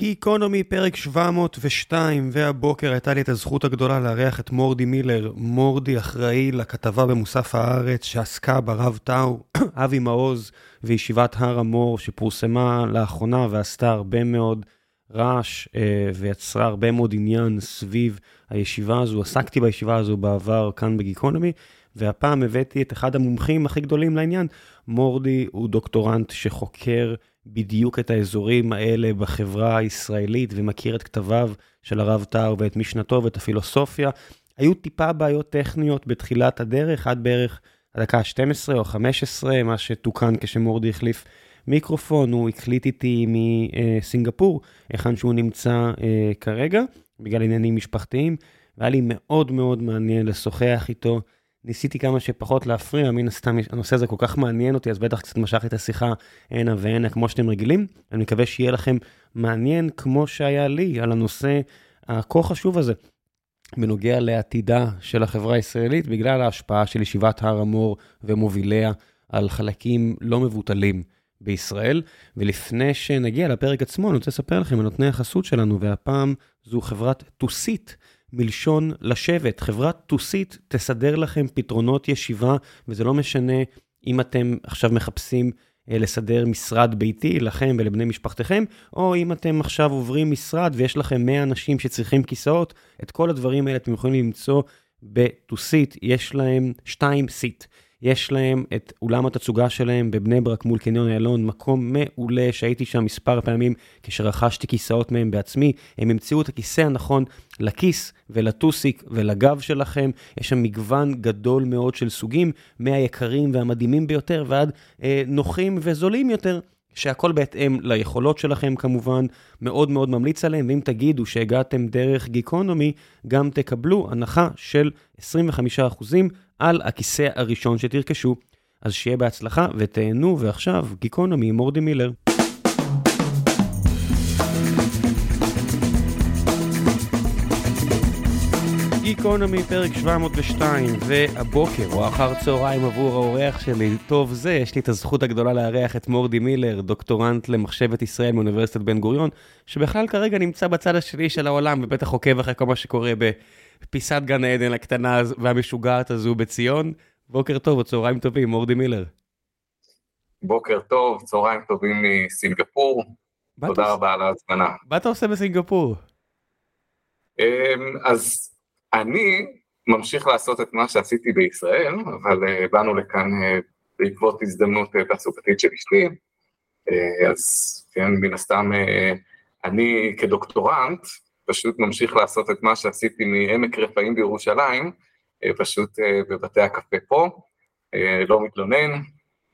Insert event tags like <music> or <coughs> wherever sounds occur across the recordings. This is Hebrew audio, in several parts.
גיקונומי פרק 702, והבוקר הייתה לי את הזכות הגדולה לארח את מורדי מילר. מורדי אחראי לכתבה במוסף הארץ שעסקה ברב טאו, <coughs> אבי מעוז וישיבת הר המור שפורסמה לאחרונה ועשתה הרבה מאוד רעש אה, ויצרה הרבה מאוד עניין סביב הישיבה הזו. עסקתי בישיבה הזו בעבר כאן בגיקונומי, והפעם הבאתי את אחד המומחים הכי גדולים לעניין. מורדי הוא דוקטורנט שחוקר בדיוק את האזורים האלה בחברה הישראלית ומכיר את כתביו של הרב טאו ואת משנתו ואת הפילוסופיה. היו טיפה בעיות טכניות בתחילת הדרך, עד בערך הדקה ה-12 או 15, מה שתוקן כשמורדי החליף מיקרופון, הוא הקליט איתי מסינגפור, היכן שהוא נמצא אה, כרגע, בגלל עניינים משפחתיים, והיה לי מאוד מאוד מעניין לשוחח איתו. ניסיתי כמה שפחות להפריע, מן הסתם הנושא הזה כל כך מעניין אותי, אז בטח קצת משך את השיחה הנה והנה כמו שאתם רגילים. אני מקווה שיהיה לכם מעניין כמו שהיה לי על הנושא הכה חשוב הזה, בנוגע לעתידה של החברה הישראלית, בגלל ההשפעה של ישיבת הר המור ומוביליה על חלקים לא מבוטלים בישראל. ולפני שנגיע לפרק עצמו, אני רוצה לספר לכם על נותני החסות שלנו, והפעם זו חברת טוסית. מלשון לשבת. חברת טוסית תסדר לכם פתרונות ישיבה, וזה לא משנה אם אתם עכשיו מחפשים אה, לסדר משרד ביתי לכם ולבני משפחתכם, או אם אתם עכשיו עוברים משרד ויש לכם 100 אנשים שצריכים כיסאות, את כל הדברים האלה אתם יכולים למצוא בטוסית, יש להם 2 סיט. יש להם את אולם התצוגה שלהם בבני ברק מול קניון איילון, מקום מעולה שהייתי שם מספר פעמים כשרכשתי כיסאות מהם בעצמי. הם המציאו את הכיסא הנכון לכיס ולטוסיק ולגב שלכם. יש שם מגוון גדול מאוד של סוגים, מהיקרים והמדהימים ביותר ועד אה, נוחים וזולים יותר. שהכל בהתאם ליכולות שלכם כמובן, מאוד מאוד ממליץ עליהם, ואם תגידו שהגעתם דרך גיקונומי, גם תקבלו הנחה של 25% על הכיסא הראשון שתרכשו. אז שיהיה בהצלחה ותהנו, ועכשיו גיקונומי עם מורדי מילר. גיקונומי פרק 702, והבוקר או אחר צהריים עבור האורח שלי, טוב זה, יש לי את הזכות הגדולה לארח את מורדי מילר, דוקטורנט למחשבת ישראל מאוניברסיטת בן גוריון, שבכלל כרגע נמצא בצד השני של העולם, ובטח עוקב אחרי כל מה שקורה בפיסת גן העדן הקטנה והמשוגעת הזו בציון. בוקר טוב או צהריים טובים, מורדי מילר. בוקר טוב, צהריים טובים מסינגפור, תודה רבה על ההזמנה. מה אתה עושה בסינגפור? אמ, אז אני ממשיך לעשות את מה שעשיתי בישראל, אבל uh, באנו לכאן uh, בעקבות הזדמנות uh, תעסוקתית של אשתי, אז כן, מן הסתם אני כדוקטורנט פשוט ממשיך לעשות את מה שעשיתי מעמק רפאים בירושלים, uh, פשוט uh, בבתי הקפה פה, uh, לא מתלונן,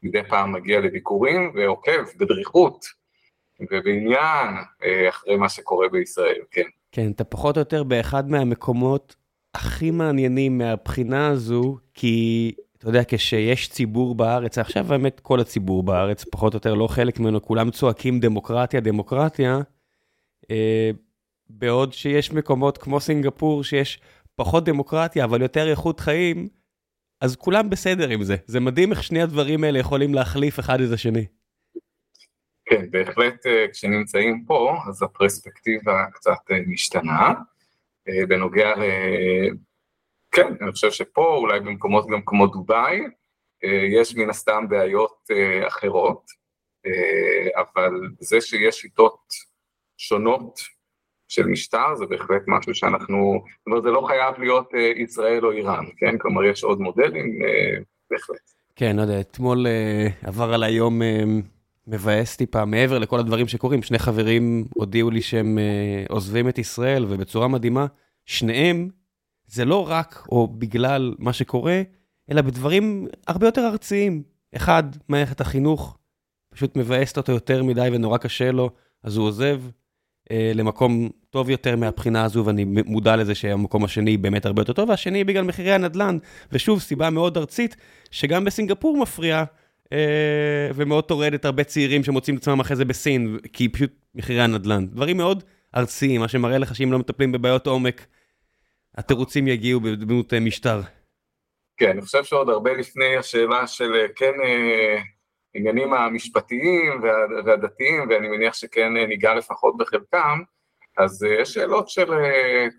מדי פעם מגיע לביקורים ועוקב בדריכות ובעניין אחרי מה שקורה בישראל, כן. כן, אתה פחות או יותר באחד מהמקומות הכי מעניינים מהבחינה הזו, כי אתה יודע, כשיש ציבור בארץ, עכשיו באמת כל הציבור בארץ, פחות או יותר לא חלק ממנו, כולם צועקים דמוקרטיה, דמוקרטיה, אה, בעוד שיש מקומות כמו סינגפור, שיש פחות דמוקרטיה, אבל יותר איכות חיים, אז כולם בסדר עם זה. זה מדהים איך שני הדברים האלה יכולים להחליף אחד את השני. כן, בהחלט אה, כשנמצאים פה, אז הפרספקטיבה קצת אה, משתנה. אה, בנוגע ל... כן, אני חושב שפה, אולי במקומות גם כמו דובאי, יש מן הסתם בעיות אחרות, אבל זה שיש שיטות שונות של משטר זה בהחלט משהו שאנחנו, זאת אומרת זה לא חייב להיות ישראל או איראן, כן? כלומר יש עוד מודלים, בהחלט. כן, לא יודע, אתמול עבר על היום מבאס טיפה, מעבר לכל הדברים שקורים, שני חברים הודיעו לי שהם עוזבים את ישראל, ובצורה מדהימה, שניהם, זה לא רק או בגלל מה שקורה, אלא בדברים הרבה יותר ארציים. אחד, מערכת החינוך, פשוט מבאסת אותו יותר מדי ונורא קשה לו, אז הוא עוזב למקום טוב יותר מהבחינה הזו, ואני מודע לזה שהמקום השני באמת הרבה יותר טוב, והשני בגלל מחירי הנדל"ן, ושוב, סיבה מאוד ארצית, שגם בסינגפור מפריעה. אה, ומאוד טורדת הרבה צעירים שמוצאים את עצמם אחרי זה בסין, כי פשוט מחירי הנדל"ן. דברים מאוד ארציים, מה שמראה לך שאם לא מטפלים בבעיות עומק, התירוצים יגיעו בדמות אה, משטר. כן, אני חושב שעוד הרבה לפני השאלה של כן, העניינים המשפטיים והדתיים, ואני מניח שכן ניגע לפחות בחלקם, אז יש שאלות של,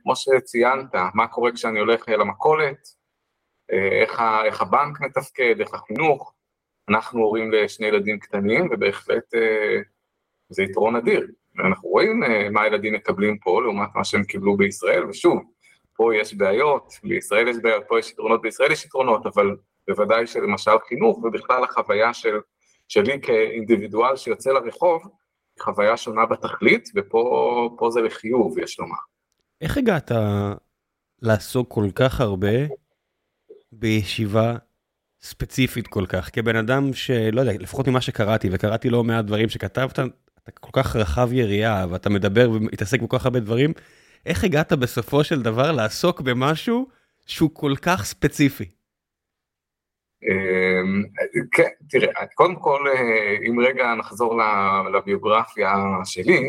כמו שציינת, מה קורה כשאני הולך למכולת, איך, איך הבנק מתפקד, איך החינוך, אנחנו הורים לשני ילדים קטנים, ובהחלט זה יתרון אדיר. אנחנו רואים מה הילדים מקבלים פה לעומת מה שהם קיבלו בישראל, ושוב, פה יש בעיות, בישראל יש בעיות, פה יש יתרונות, בישראל יש יתרונות, אבל בוודאי שלמשל חינוך ובכלל החוויה של, שלי כאינדיבידואל שיוצא לרחוב, חוויה שונה בתכלית, ופה זה לחיוב, יש לומר. איך הגעת לעסוק כל כך הרבה בישיבה ספציפית כל כך, כבן אדם שלא יודע, לפחות ממה שקראתי, וקראתי לא מעט דברים שכתבת, אתה כל כך רחב יריעה, ואתה מדבר ומתעסק בכל כך הרבה דברים, איך הגעת בסופו של דבר לעסוק במשהו שהוא כל כך ספציפי? אמ, כן, תראה, קודם כל, אה, אם רגע נחזור לביוגרפיה שלי,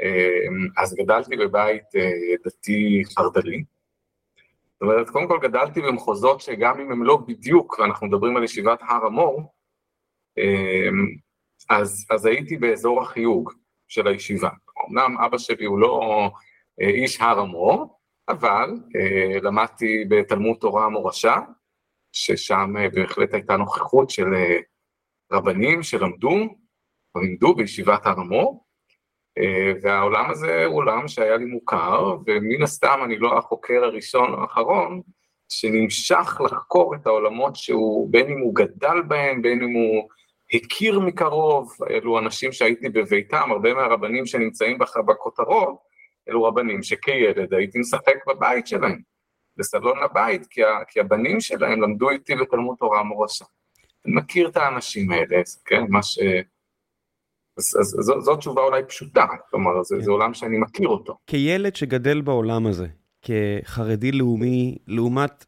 אמ, אז גדלתי בבית אה, דתי חרד"לי. זאת אומרת, קודם כל גדלתי במחוזות שגם אם הם לא בדיוק, ואנחנו מדברים על ישיבת הר המור, אמ, אז, אז הייתי באזור החיוג של הישיבה. אמנם אבא שלי הוא לא אה, איש הר המור, אבל למדתי בתלמוד תורה מורשה, ששם אה, בהחלט הייתה נוכחות של רבנים שלמדו, לימדו בישיבת הר המור, והעולם הזה הוא עולם שהיה לי מוכר, ומן הסתם אני לא החוקר הראשון או האחרון, שנמשך לחקור את העולמות שהוא, בין אם הוא גדל בהם, בין אם הוא הכיר מקרוב, אלו אנשים שהייתי בביתם, הרבה מהרבנים שנמצאים בכותרות, אלו רבנים שכילד הייתי משחק בבית שלהם, בסלון הבית, כי, ה, כי הבנים שלהם למדו איתי בתלמוד תורה מורשה. אני מכיר את האנשים האלה, כן, מה ש... אז, אז, אז זו, זו תשובה אולי פשוטה, כלומר, זה, כן. זה עולם שאני מכיר אותו. כילד שגדל בעולם הזה, כחרדי לאומי, לעומת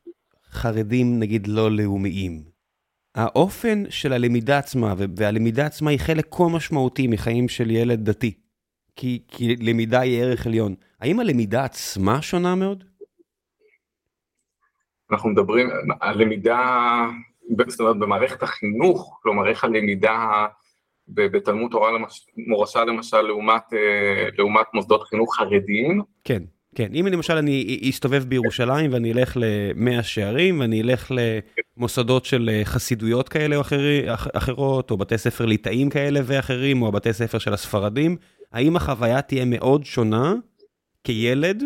חרדים נגיד לא לאומיים, האופן של הלמידה עצמה, והלמידה עצמה היא חלק כה משמעותי מחיים של ילד דתי. כי, כי למידה היא ערך עליון. האם הלמידה עצמה שונה מאוד? אנחנו מדברים על למידה, זאת אומרת במערכת החינוך, כלומר איך הלמידה בתלמוד תורה למש, מורשה למשל לעומת, אה, לעומת מוסדות חינוך חרדיים? כן, כן. אם למשל אני אסתובב בירושלים ואני אלך למאה שערים ואני אלך למוסדות של אה, חסידויות כאלה או אחרי, אחרות, או בתי ספר ליטאים כאלה ואחרים, או הבתי ספר של הספרדים, האם החוויה תהיה מאוד שונה כילד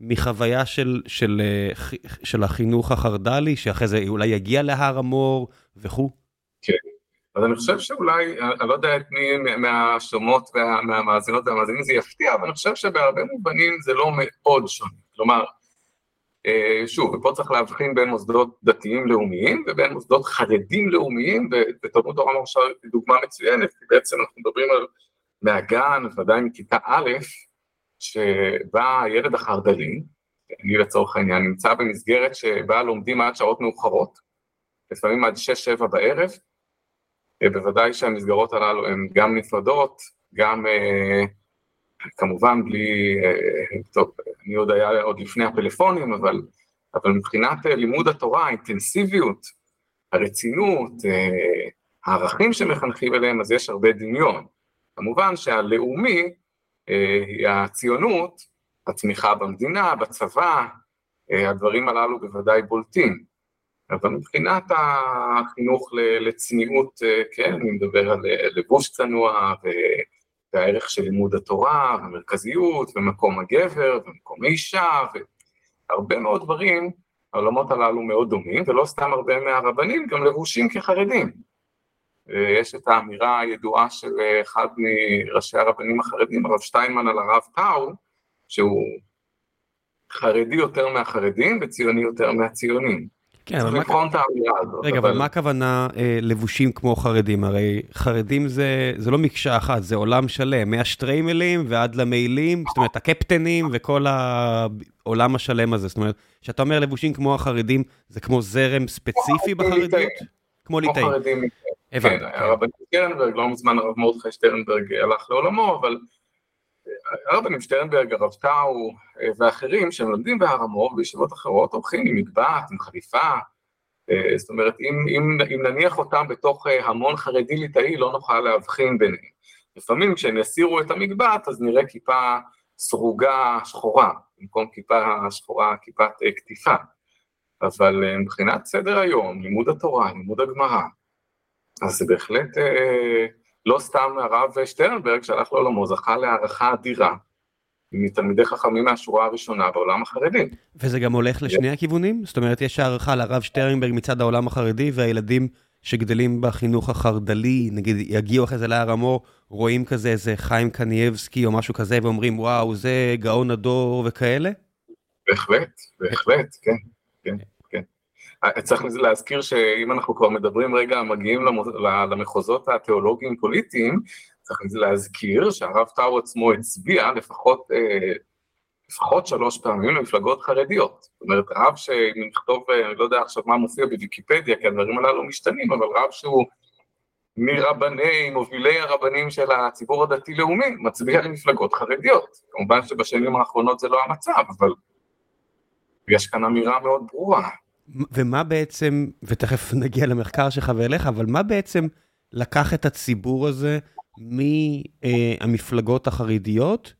מחוויה של, של, אה, של החינוך החרד"לי, שאחרי זה אולי יגיע להר המור וכו'? כן, אז אני חושב שאולי, אני לא יודע את מי מהשומעות והמאזינות והמאזינים זה יפתיע, אבל אני חושב שבהרבה מובנים זה לא מאוד שונה. כלומר, אה, שוב, ופה צריך להבחין בין מוסדות דתיים לאומיים ובין מוסדות חרדים לאומיים, ותלמוד תורה מרשה היא דוגמה מצוינת, כי בעצם אנחנו מדברים על מהגן, ודאי מכיתה א', שבה הילד החרד"לי, אני לצורך העניין, נמצא במסגרת שבה לומדים עד שעות מאוחרות, לפעמים עד שש-שבע בערב, בוודאי שהמסגרות הללו הן גם נפרדות, גם אה, כמובן בלי, אה, טוב, אני עוד היה עוד לפני הפלאפונים, אבל, אבל מבחינת אה, לימוד התורה, האינטנסיביות, הרצינות, הערכים שמחנכים אליהם, אז יש הרבה דמיון. כמובן שהלאומי היא הציונות, התמיכה במדינה, בצבא, אה, הדברים הללו בוודאי בולטים. אבל מבחינת החינוך לצניעות, אה, כן, אני מדבר על לבוש צנוע והערך של לימוד התורה, ומרכזיות, ומקום הגבר, ומקום האישה, והרבה מאוד דברים, העולמות הללו מאוד דומים, ולא סתם הרבה מהרבנים גם לבושים כחרדים. יש את האמירה הידועה של אחד מראשי הרבנים החרדים, הרב שטיינמן על הרב טאו, שהוא חרדי יותר מהחרדים וציוני יותר מהציונים. כן, אבל מה... את האמירה הזאת. רגע, אבל, אבל מה הכוונה אה, לבושים כמו חרדים? הרי חרדים זה, זה לא מקשה אחת, זה עולם שלם, מהשטריימלים ועד למעילים, זאת אומרת, הקפטנים וכל העולם השלם הזה. זאת אומרת, כשאתה אומר לבושים כמו החרדים, זה כמו זרם ספציפי בחרדיות? כמו ליטאים. כמו חרדים. הבנתי. כן, הרבנים שטרנברג, לא מזמן הרב מרדכי שטרנברג הלך לעולמו, אבל הרבנים שטרנברג, הרב טאו ואחרים שהם לומדים בהר המור בישיבות אחרות הולכים עם מגבעת, עם חליפה, אה, זאת אומרת, אם, אם, אם נניח אותם בתוך אה, המון חרדי ליטאי, לא נוכל להבחין ביניהם. לפעמים כשהם יסירו את המגבעת, אז נראה כיפה סרוגה שחורה, במקום כיפה שחורה, כיפת קטיפה. אבל מבחינת סדר היום, לימוד התורה, לימוד הגמרא, אז זה בהחלט לא סתם הרב שטרנברג שהלך לעולמו, זכה להערכה אדירה מתלמידי חכמים מהשורה הראשונה בעולם החרדי. וזה גם הולך לשני הכיוונים? זאת אומרת, יש הערכה לרב שטרנברג מצד העולם החרדי, והילדים שגדלים בחינוך החרד"לי, נגיד יגיעו אחרי זה להר המור, רואים כזה איזה חיים קנייבסקי או משהו כזה, ואומרים, וואו, זה גאון הדור וכאלה? בהחלט, בהחלט, כן, כן. צריך להזכיר שאם אנחנו כבר מדברים רגע, מגיעים למחוזות התיאולוגיים פוליטיים, צריך להזכיר שהרב טאו עצמו הצביע לפחות, אה, לפחות שלוש פעמים למפלגות חרדיות. זאת אומרת, רב שאם נכתוב, אה, אני לא יודע עכשיו מה מופיע בוויקיפדיה, כי הדברים הללו משתנים, אבל רב שהוא מרבני, מובילי הרבנים של הציבור הדתי-לאומי, מצביע למפלגות חרדיות. כמובן שבשנים האחרונות זה לא המצב, אבל יש כאן אמירה מאוד ברורה. ומה בעצם, ותכף נגיע למחקר שלך ואליך, אבל מה בעצם לקח את הציבור הזה מהמפלגות החרדיות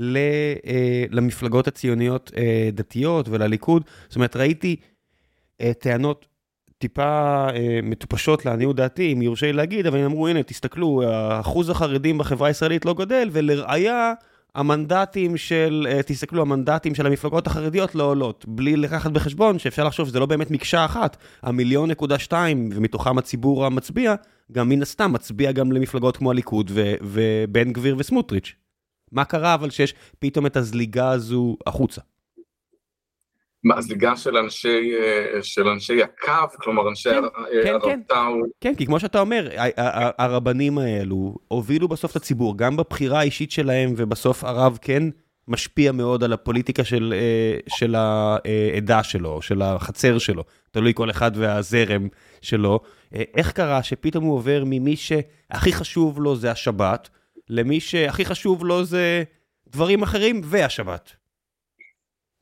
אה, למפלגות הציוניות אה, דתיות ולליכוד? זאת אומרת, ראיתי אה, טענות טיפה מטופשות לעניות דעתי, אם יורשה לי להגיד, אבל הם אמרו, הנה, תסתכלו, אחוז החרדים בחברה הישראלית לא גדל, ולראיה... המנדטים של, אה, תסתכלו, המנדטים של המפלגות החרדיות לא עולות, בלי לקחת בחשבון שאפשר לחשוב שזה לא באמת מקשה אחת, המיליון נקודה שתיים, ומתוכם הציבור המצביע, גם מן הסתם מצביע גם למפלגות כמו הליכוד ובן גביר וסמוטריץ'. מה קרה אבל שיש פתאום את הזליגה הזו החוצה? זליגה של אנשי, אה, של אנשי הקו, כלומר אנשי כן, כן, הרב כן. טאו. כן, כי כמו שאתה אומר, הרבנים האלו הובילו בסוף את הציבור, גם בבחירה האישית שלהם, ובסוף הרב כן משפיע מאוד על הפוליטיקה של, אה, של העדה שלו, של החצר שלו, תלוי כל אחד והזרם שלו. אה, איך קרה שפתאום הוא עובר ממי שהכי חשוב לו זה השבת, למי שהכי חשוב לו זה דברים אחרים והשבת?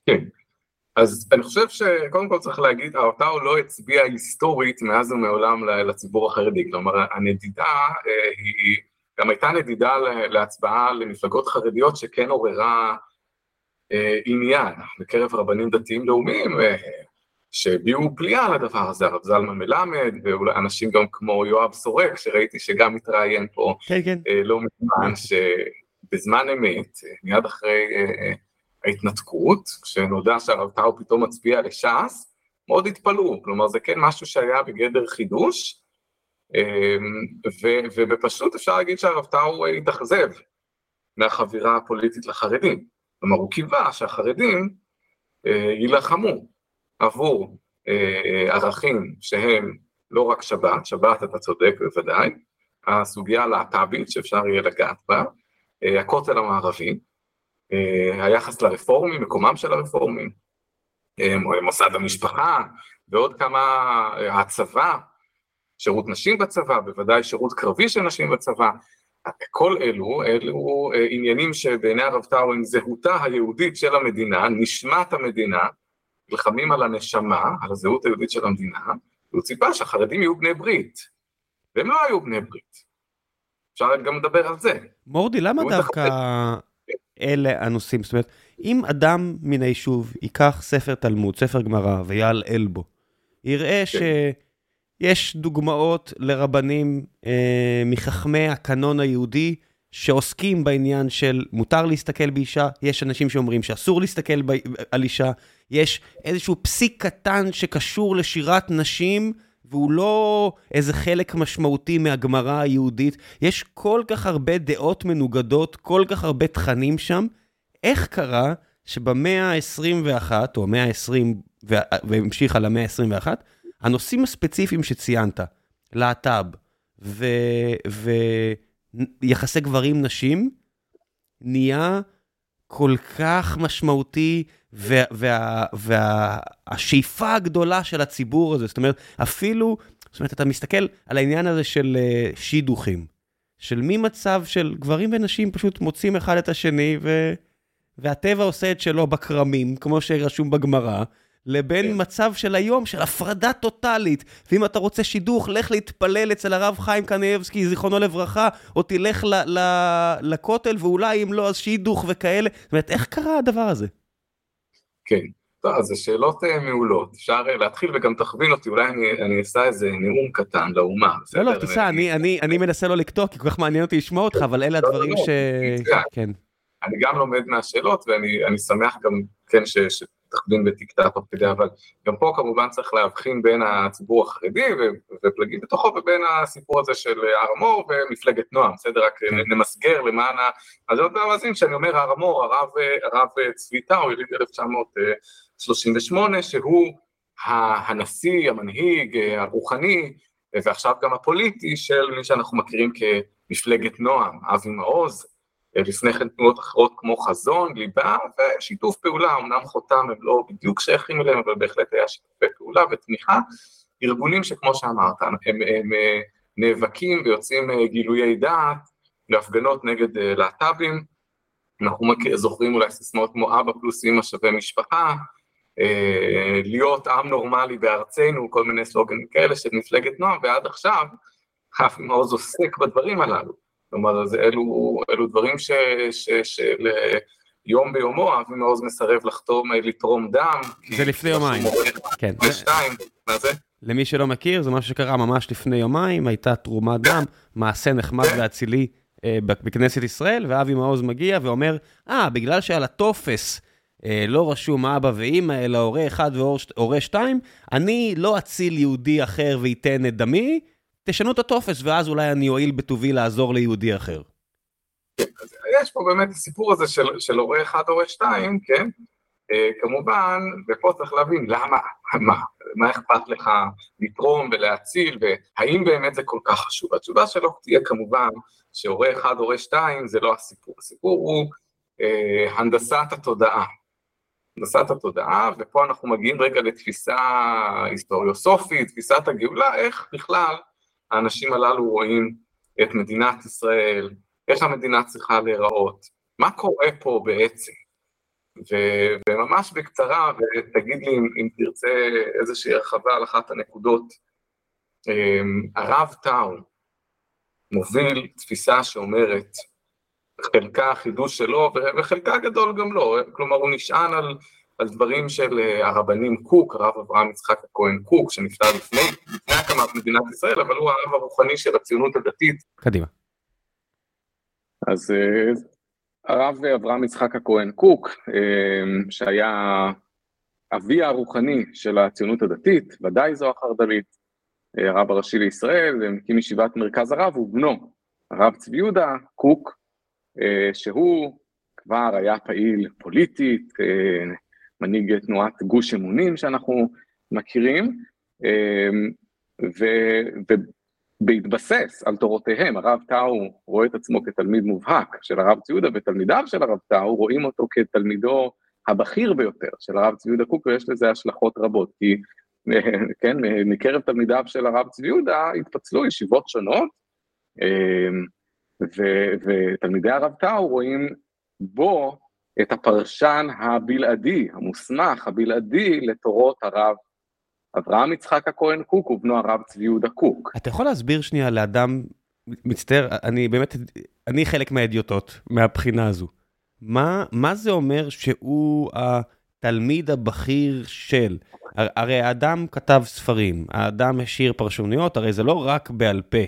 כן. אז אני חושב שקודם כל צריך להגיד, האוטאו לא הצביע היסטורית מאז ומעולם לציבור החרדי, כלומר הנדידה אה, היא, גם הייתה נדידה להצבעה למפלגות חרדיות שכן עוררה אה, עניין בקרב רבנים דתיים לאומיים אה, שהביעו פליאה לדבר הזה, הרב זלמן מלמד ואולי אנשים גם כמו יואב סורק שראיתי שגם מתראיין פה כן, כן. לא מזמן, שבזמן אמת, מיד אחרי ההתנתקות, כשנודע שהרב טאו פתאום מצביע לש"ס, מאוד התפלאו, כלומר זה כן משהו שהיה בגדר חידוש, אמ, ו- ובפשוט אפשר להגיד שהרב טאו התאכזב מהחבירה הפוליטית לחרדים, כלומר הוא קיווה שהחרדים אה, יילחמו עבור אה, ערכים שהם לא רק שבת, שבת אתה צודק בוודאי, הסוגיה הלהט"בית שאפשר יהיה לגעת בה, אה, הכותל המערבי, אה, היחס לרפורמים, מקומם של הרפורמים, אה, מוסד המשפחה ועוד כמה, אה, הצבא, שירות נשים בצבא, בוודאי שירות קרבי של נשים בצבא, כל אלו, אלו עניינים שבעיני הרב טאו הם זהותה היהודית של המדינה, נשמת המדינה, נלחמים על הנשמה, על הזהות היהודית של המדינה, והוא ציפה שהחרדים יהיו בני ברית, והם לא היו בני ברית. אפשר גם לדבר על זה. מורדי, למה דווקא... אלה הנושאים. זאת אומרת, אם אדם מן היישוב ייקח ספר תלמוד, ספר גמרא, ויעלעל בו, יראה כן. שיש דוגמאות לרבנים אה, מחכמי הקנון היהודי, שעוסקים בעניין של מותר להסתכל באישה, יש אנשים שאומרים שאסור להסתכל ב... על אישה, יש איזשהו פסיק קטן שקשור לשירת נשים, והוא לא איזה חלק משמעותי מהגמרא היהודית. יש כל כך הרבה דעות מנוגדות, כל כך הרבה תכנים שם. איך קרה שבמאה ה-21, או המאה ה-20, והמשיך על המאה ה-21, הנושאים הספציפיים שציינת, להט"ב ויחסי גברים-נשים, נהיה כל כך משמעותי, והשאיפה וה, וה, הגדולה של הציבור הזה, זאת אומרת, אפילו, זאת אומרת, אתה מסתכל על העניין הזה של uh, שידוכים, של ממצב של גברים ונשים פשוט מוצאים אחד את השני, ו, והטבע עושה את שלו בכרמים, כמו שרשום בגמרא, לבין כן. מצב של היום של הפרדה טוטאלית. ואם אתה רוצה שידוך, לך להתפלל אצל הרב חיים קניאבסקי, זיכרונו לברכה, או תלך ל- ל- לכותל, ואולי אם לא, אז שידוך וכאלה. זאת אומרת, איך קרה הדבר הזה? כן. טוב, אז זה שאלות uh, מעולות, אפשר uh, להתחיל וגם תכווין אותי, אולי אני, אני אעשה איזה נאום קטן לאומה. לא, לא, תיסע, אני, אני, אני מנסה לא לקטוע, כי כל כך מעניין אותי לשמוע אותך, אבל אלה לא, הדברים לא, ש... כן. אני גם לומד מהשאלות, ואני שמח גם, כן, ש, שתכווין ותקטע תוך כדי, אבל גם פה כמובן צריך להבחין בין הציבור החרדי ופלגים בתוכו, ובין הסיפור הזה של הר המור ומפלגת נועם, בסדר? רק כן. נמסגר למען ה... אז עוד מאזין שאני אומר הר המור, הרב, הרב צבי טאו, יליד 1938, שהוא הנשיא, המנהיג, הרוחני, ועכשיו גם הפוליטי של מי שאנחנו מכירים כמפלגת נועם, אבי מעוז, לפני כן תנועות אחרות כמו חזון, ליבה ושיתוף פעולה, אמנם חותם הם לא בדיוק שייכים אליהם, אבל בהחלט היה שיתופי פעולה ותמיכה. ארגונים שכמו שאמרת, הם, הם, הם אה, נאבקים ויוצאים אה, גילויי דעת להפגנות נגד אה, להט"בים. אנחנו זוכרים אולי סיסמאות כמו אבא פלוס אמא שווה משפחה, להיות עם נורמלי בארצנו, כל מיני סלוגנים כאלה של מפלגת נועם, ועד עכשיו אבי מעוז עוסק בדברים הללו. כלומר, אז אלו, אלו דברים ש, ש, של יום ביומו, אבי מעוז מסרב לחתום לתרום דם. זה לפני יומיים. כן. ושתיים, מה זה? למי שלא מכיר, זה משהו שקרה ממש לפני יומיים, הייתה תרומת דם, מעשה נחמד כן. ואצילי אה, בכנסת ישראל, ואבי מעוז מגיע ואומר, אה, בגלל שעל הטופס אה, לא רשום אבא ואימא, אלא הורה אחד והורה שתיים, אני לא אציל יהודי אחר וייתן את דמי, תשנו את הטופס, ואז אולי אני אועיל בטובי לעזור ליהודי אחר. יש פה באמת הסיפור הזה של, של הורה אחד, הורה שתיים, כן? Uh, כמובן, ופה צריך להבין למה, מה, מה אכפת לך לתרום ולהציל, והאם באמת זה כל כך חשוב. התשובה שלו תהיה כמובן שהורה אחד, הורה שתיים, זה לא הסיפור. הסיפור הוא uh, הנדסת התודעה. הנדסת התודעה, ופה אנחנו מגיעים רגע לתפיסה היסטוריוסופית, תפיסת הגאולה, איך בכלל האנשים הללו רואים את מדינת ישראל, איך המדינה צריכה להיראות, מה קורה פה בעצם. ו- וממש בקצרה, ותגיד לי אם, אם תרצה איזושהי הרחבה על אחת הנקודות, אמ, הרב טאו מוביל תפיסה שאומרת, חלקה החידוש שלו וחלקה גדול גם לא, כלומר הוא נשען על על דברים של אה, הרבנים קוק, הרב אברהם יצחק הכהן קוק, שנפטר לפני, לפני הקמת מדינת ישראל, אבל הוא הרב הרוחני של הציונות הדתית. קדימה. אז אה, הרב אברהם יצחק הכהן קוק, אה, שהיה אבי הרוחני של הציונות הדתית, ודאי זו החרד"לית, הרב הראשי לישראל, מקים ישיבת מרכז הרב, ובנו, הרב צבי יהודה קוק, שהוא כבר היה פעיל פוליטית, מנהיג תנועת גוש אמונים שאנחנו מכירים, אמ, ובהתבסס על תורותיהם, הרב טאו רואה את עצמו כתלמיד מובהק של הרב ציודה, ותלמידיו של הרב טאו רואים אותו כתלמידו הבכיר ביותר של הרב צבי יהודה קוק, ויש לזה השלכות רבות, כי <laughs> כן, מקרב תלמידיו של הרב צבי יהודה התפצלו ישיבות שונות, אמ, ותלמידי הרב טאו רואים בו את הפרשן הבלעדי, המוסמך, הבלעדי, לתורות הרב אברהם יצחק הכהן קוק ובנו הרב צבי יהודה קוק. אתה יכול להסביר שנייה לאדם, מצטער, אני באמת, אני חלק מהאדיוטות, מהבחינה הזו. מה, מה זה אומר שהוא התלמיד הבכיר של? הרי האדם כתב ספרים, האדם השאיר פרשנויות, הרי זה לא רק בעל פה.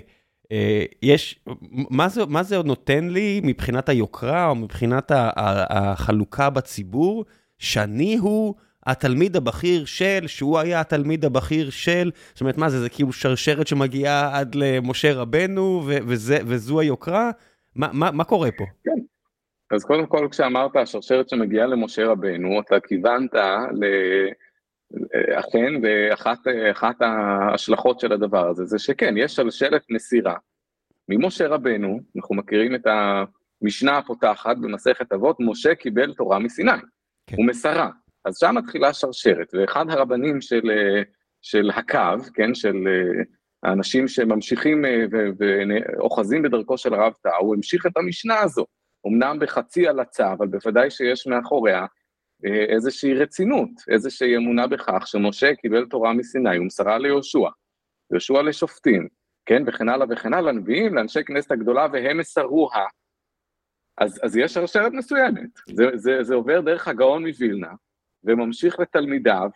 אה, יש, מה זה, מה זה נותן לי מבחינת היוקרה או מבחינת החלוקה בציבור, שאני הוא התלמיד הבכיר של, שהוא היה התלמיד הבכיר של, זאת אומרת, מה זה, זה כאילו שרשרת שמגיעה עד למשה רבנו, וזה, וזו היוקרה? מה, מה, מה קורה פה? כן. אז קודם כל, כשאמרת השרשרת שמגיעה למשה רבנו, אתה כיוונת ל... אכן, ואחת ההשלכות של הדבר הזה זה שכן, יש שלשלת מסירה. ממשה רבנו, אנחנו מכירים את המשנה הפותחת במסכת אבות, משה קיבל תורה מסיני, כן. הוא מסרה, אז שם מתחילה שרשרת, ואחד הרבנים של, של הקו, כן, של האנשים שממשיכים ואוחזים בדרכו של הרב טאו, הוא המשיך את המשנה הזו, אמנם בחצי הלצה, אבל בוודאי שיש מאחוריה אה, איזושהי רצינות, איזושהי אמונה בכך שמשה קיבל תורה מסיני ומסרה ליהושע, יהושע לשופטים, כן, וכן הלאה וכן הלאה, לנביאים, לאנשי כנסת הגדולה, והם מסרוה. אז, אז יש שרשרת מסוימת, זה, זה, זה עובר דרך הגאון מווילנה, וממשיך לתלמידיו,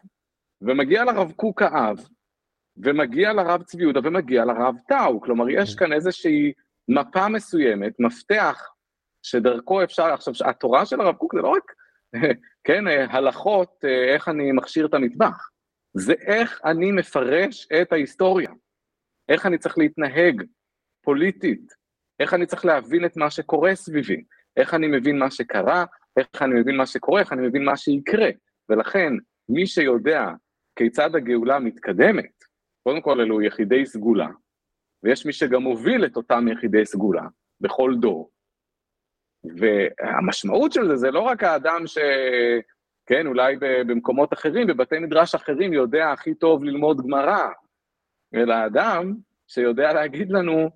ומגיע לרב קוק האב, ומגיע לרב צבי יהודה, ומגיע לרב טאו, כלומר יש כאן איזושהי מפה מסוימת, מפתח, שדרכו אפשר, עכשיו התורה של הרב קוק זה לא רק, <laughs> כן, הלכות, איך אני מכשיר את המטבח, זה איך אני מפרש את ההיסטוריה, איך אני צריך להתנהג פוליטית, איך אני צריך להבין את מה שקורה סביבי, איך אני מבין מה שקרה, איך אני מבין מה שקורה, איך אני מבין מה שיקרה, ולכן מי שיודע כיצד הגאולה מתקדמת, קודם כל אלו יחידי סגולה, ויש מי שגם מוביל את אותם יחידי סגולה בכל דור. והמשמעות של זה, זה לא רק האדם ש... כן, אולי במקומות אחרים, בבתי מדרש אחרים, יודע הכי טוב ללמוד גמרא, אלא האדם שיודע להגיד לנו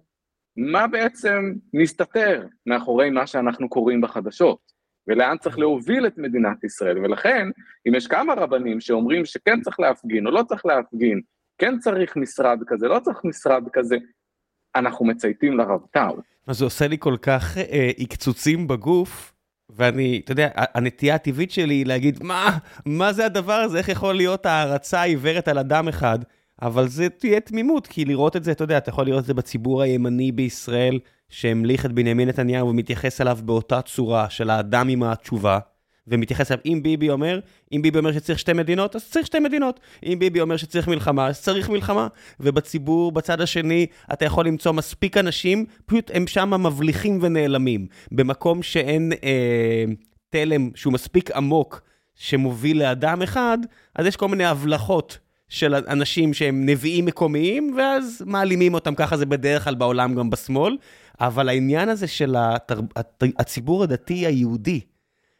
מה בעצם מסתתר מאחורי מה שאנחנו קוראים בחדשות, ולאן צריך להוביל את מדינת ישראל. ולכן, אם יש כמה רבנים שאומרים שכן צריך להפגין או לא צריך להפגין, כן צריך משרד כזה, לא צריך משרד כזה, אנחנו מצייתים לרב טאו. אז זה עושה לי כל כך אה, עקצוצים בגוף, ואני, אתה יודע, הנטייה הטבעית שלי היא להגיד, מה, מה זה הדבר הזה, איך יכול להיות הערצה עיוורת על אדם אחד? אבל זה תהיה תמימות, כי לראות את זה, אתה יודע, אתה יכול לראות את זה בציבור הימני בישראל, שהמליך את בנימין נתניהו ומתייחס אליו באותה צורה של האדם עם התשובה. ומתייחס אליו, אם ביבי אומר, אם ביבי אומר שצריך שתי מדינות, אז צריך שתי מדינות. אם ביבי אומר שצריך מלחמה, אז צריך מלחמה. ובציבור, בצד השני, אתה יכול למצוא מספיק אנשים, פשוט הם שם מבליחים ונעלמים. במקום שאין אה, תלם שהוא מספיק עמוק, שמוביל לאדם אחד, אז יש כל מיני הבלחות של אנשים שהם נביאים מקומיים, ואז מעלימים אותם, ככה זה בדרך כלל בעולם גם בשמאל. אבל העניין הזה של. הציבור הדתי היהודי,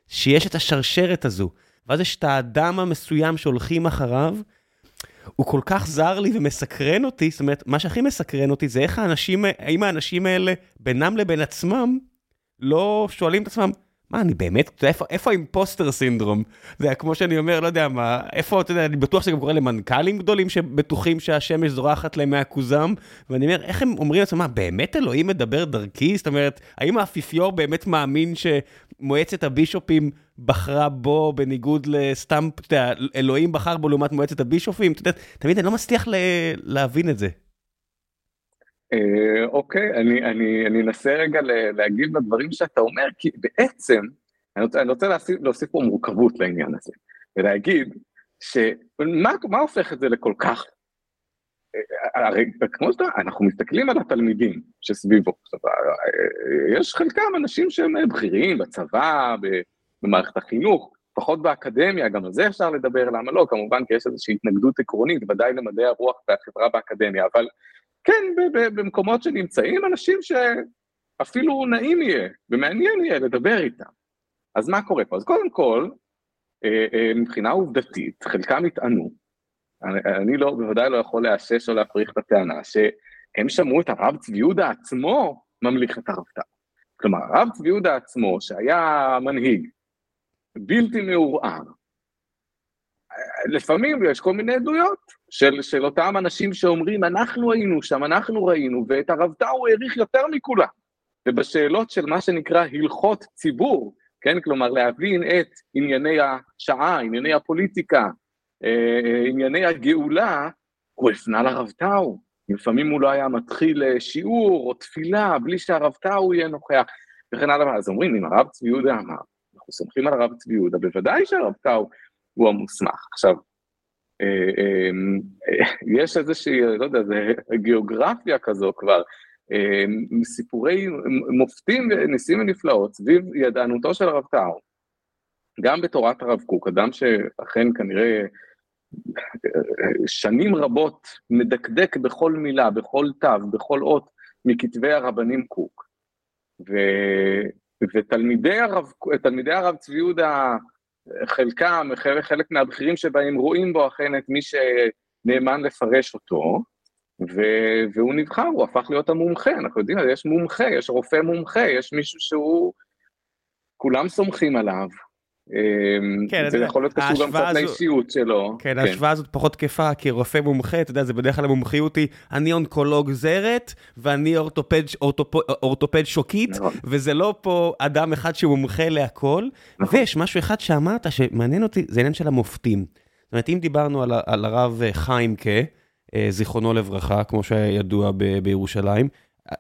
שיש את השרשרת הזו, ואז יש את האדם המסוים שהולכים אחריו, הוא כל כך זר לי ומסקרן אותי, זאת אומרת, מה שהכי מסקרן אותי זה איך האנשים, האם האנשים האלה, בינם לבין עצמם, לא שואלים את עצמם, מה, אני באמת, איפה, איפה האימפוסטר סינדרום? זה כמו שאני אומר, לא יודע מה, איפה, אתה יודע, אני בטוח שזה גם קורה למנכ"לים גדולים שבטוחים שהשמש זורחת להם מהכוזם, ואני אומר, איך הם אומרים לעצמם, מה, באמת אלוהים מדבר דרכי? זאת אומרת, האם האפיפיור באמת מאמין שמועצת הבישופים בחרה בו בניגוד לסתם, אתה יודע, אלוהים בחר בו לעומת מועצת הבישופים? אתה יודע, תמיד אני לא מצליח להבין את זה. אה, אוקיי, אני, אנסה רגע להגיב לדברים שאתה אומר, כי בעצם, אני רוצה, אני רוצה להוסיף, להוסיף פה מורכבות לעניין הזה, ולהגיד, שמה הופך את זה לכל כך, הרי כמו שאתה, אנחנו מסתכלים על התלמידים שסביבו, יש חלקם אנשים שהם בכירים בצבא, במערכת החינוך, פחות באקדמיה, גם על זה אפשר לדבר, למה לא? כמובן כי יש איזושהי התנגדות עקרונית, ודאי למדעי הרוח והחברה באקדמיה, אבל כן, במקומות שנמצאים אנשים שאפילו נעים יהיה ומעניין יהיה לדבר איתם. אז מה קורה פה? אז קודם כל, אה, אה, מבחינה עובדתית, חלקם יטענו, אני, אני לא, בוודאי לא יכול לאשש או להפריך את הטענה, שהם שמעו את הרב צבי יהודה עצמו ממליך את הרב טאו. כלומר, הרב צבי יהודה עצמו, שהיה מנהיג בלתי מעורער, לפעמים יש כל מיני עדויות של, של אותם אנשים שאומרים, אנחנו היינו שם, אנחנו ראינו, ואת הרב טאו העריך יותר מכולם. ובשאלות של מה שנקרא הלכות ציבור, כן, כלומר להבין את ענייני השעה, ענייני הפוליטיקה, ענייני הגאולה, הוא הפנה לרב טאו. לפעמים הוא לא היה מתחיל שיעור או תפילה בלי שהרב טאו יהיה נוכח, וכן הלאה. אז אומרים, אם הרב צבי יהודה אמר, אנחנו סומכים על הרב צבי יהודה, בוודאי שהרב טאו הוא המוסמך. עכשיו, אה, אה, אה, יש איזושהי, לא יודע, זה גיאוגרפיה כזו כבר, סיפורי מופתים וניסים ונפלאות סביב ידענותו של הרב טאו, גם בתורת הרב קוק, אדם שאכן כנראה שנים רבות מדקדק בכל מילה, בכל תו, בכל אות מכתבי הרבנים קוק. ו... ותלמידי הרב, הרב צבי יהודה חלקם, חלק מהבכירים שבהם רואים בו אכן את מי שנאמן לפרש אותו, ו- והוא נבחר, הוא הפך להיות המומחה, אנחנו יודעים, יש מומחה, יש רופא מומחה, יש מישהו שהוא, כולם סומכים עליו, כן, זה יכול להיות קשור גם קצת לאישיות שלו. כן, כן, ההשוואה הזאת פחות תקפה, כי רופא מומחה, אתה יודע, זה בדרך כלל המומחיות היא, אני אונקולוג זרת, ואני אורתופד, אורתופ, אורתופד שוקית, נכון. וזה לא פה אדם אחד שהוא מומחה להכל. נכון. ויש משהו אחד שאמרת שמעניין אותי, זה עניין של המופתים. זאת אומרת, אם דיברנו על, הרב חיימקה, אה, זיכרונו לברכה, כמו שידוע בירושלים,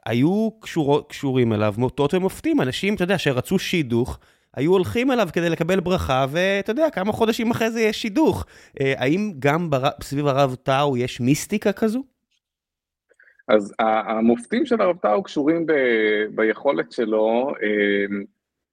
היו קשור, קשורים אליו מוטות ומופתים, אנשים, אתה יודע, שרצו שידוך, היו הולכים אליו כדי לקבל ברכה, ואתה יודע, כמה חודשים אחרי זה יש שידוך. אה, האם גם בר... סביב הרב טאו יש מיסטיקה כזו? אז המופתים של הרב טאו קשורים ב... ביכולת שלו אה,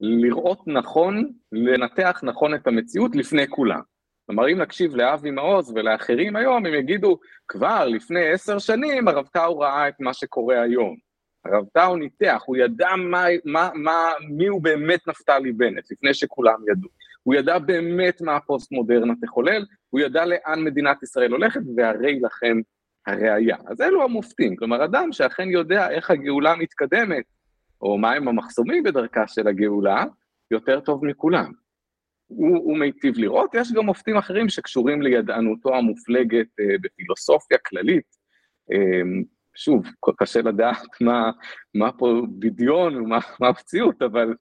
לראות נכון, לנתח נכון את המציאות לפני כולם. כלומר, אם נקשיב לאבי מעוז ולאחרים היום, הם יגידו, כבר לפני עשר שנים הרב טאו ראה את מה שקורה היום. הרב טאו ניתח, הוא ידע מה, מה, מה, מי הוא באמת נפתלי בנט, לפני שכולם ידעו. הוא ידע באמת מה הפוסט-מודרנה תחולל, הוא ידע לאן מדינת ישראל הולכת, והרי לכם הראייה. אז אלו המופתים, כלומר, אדם שאכן יודע איך הגאולה מתקדמת, או מהם המחסומים בדרכה של הגאולה, יותר טוב מכולם. הוא, הוא מיטיב לראות, יש גם מופתים אחרים שקשורים לידענותו המופלגת אה, בפילוסופיה כללית. אה, שוב, קשה לדעת <laughs> מה, מה פה בדיון ומה המציאות, אבל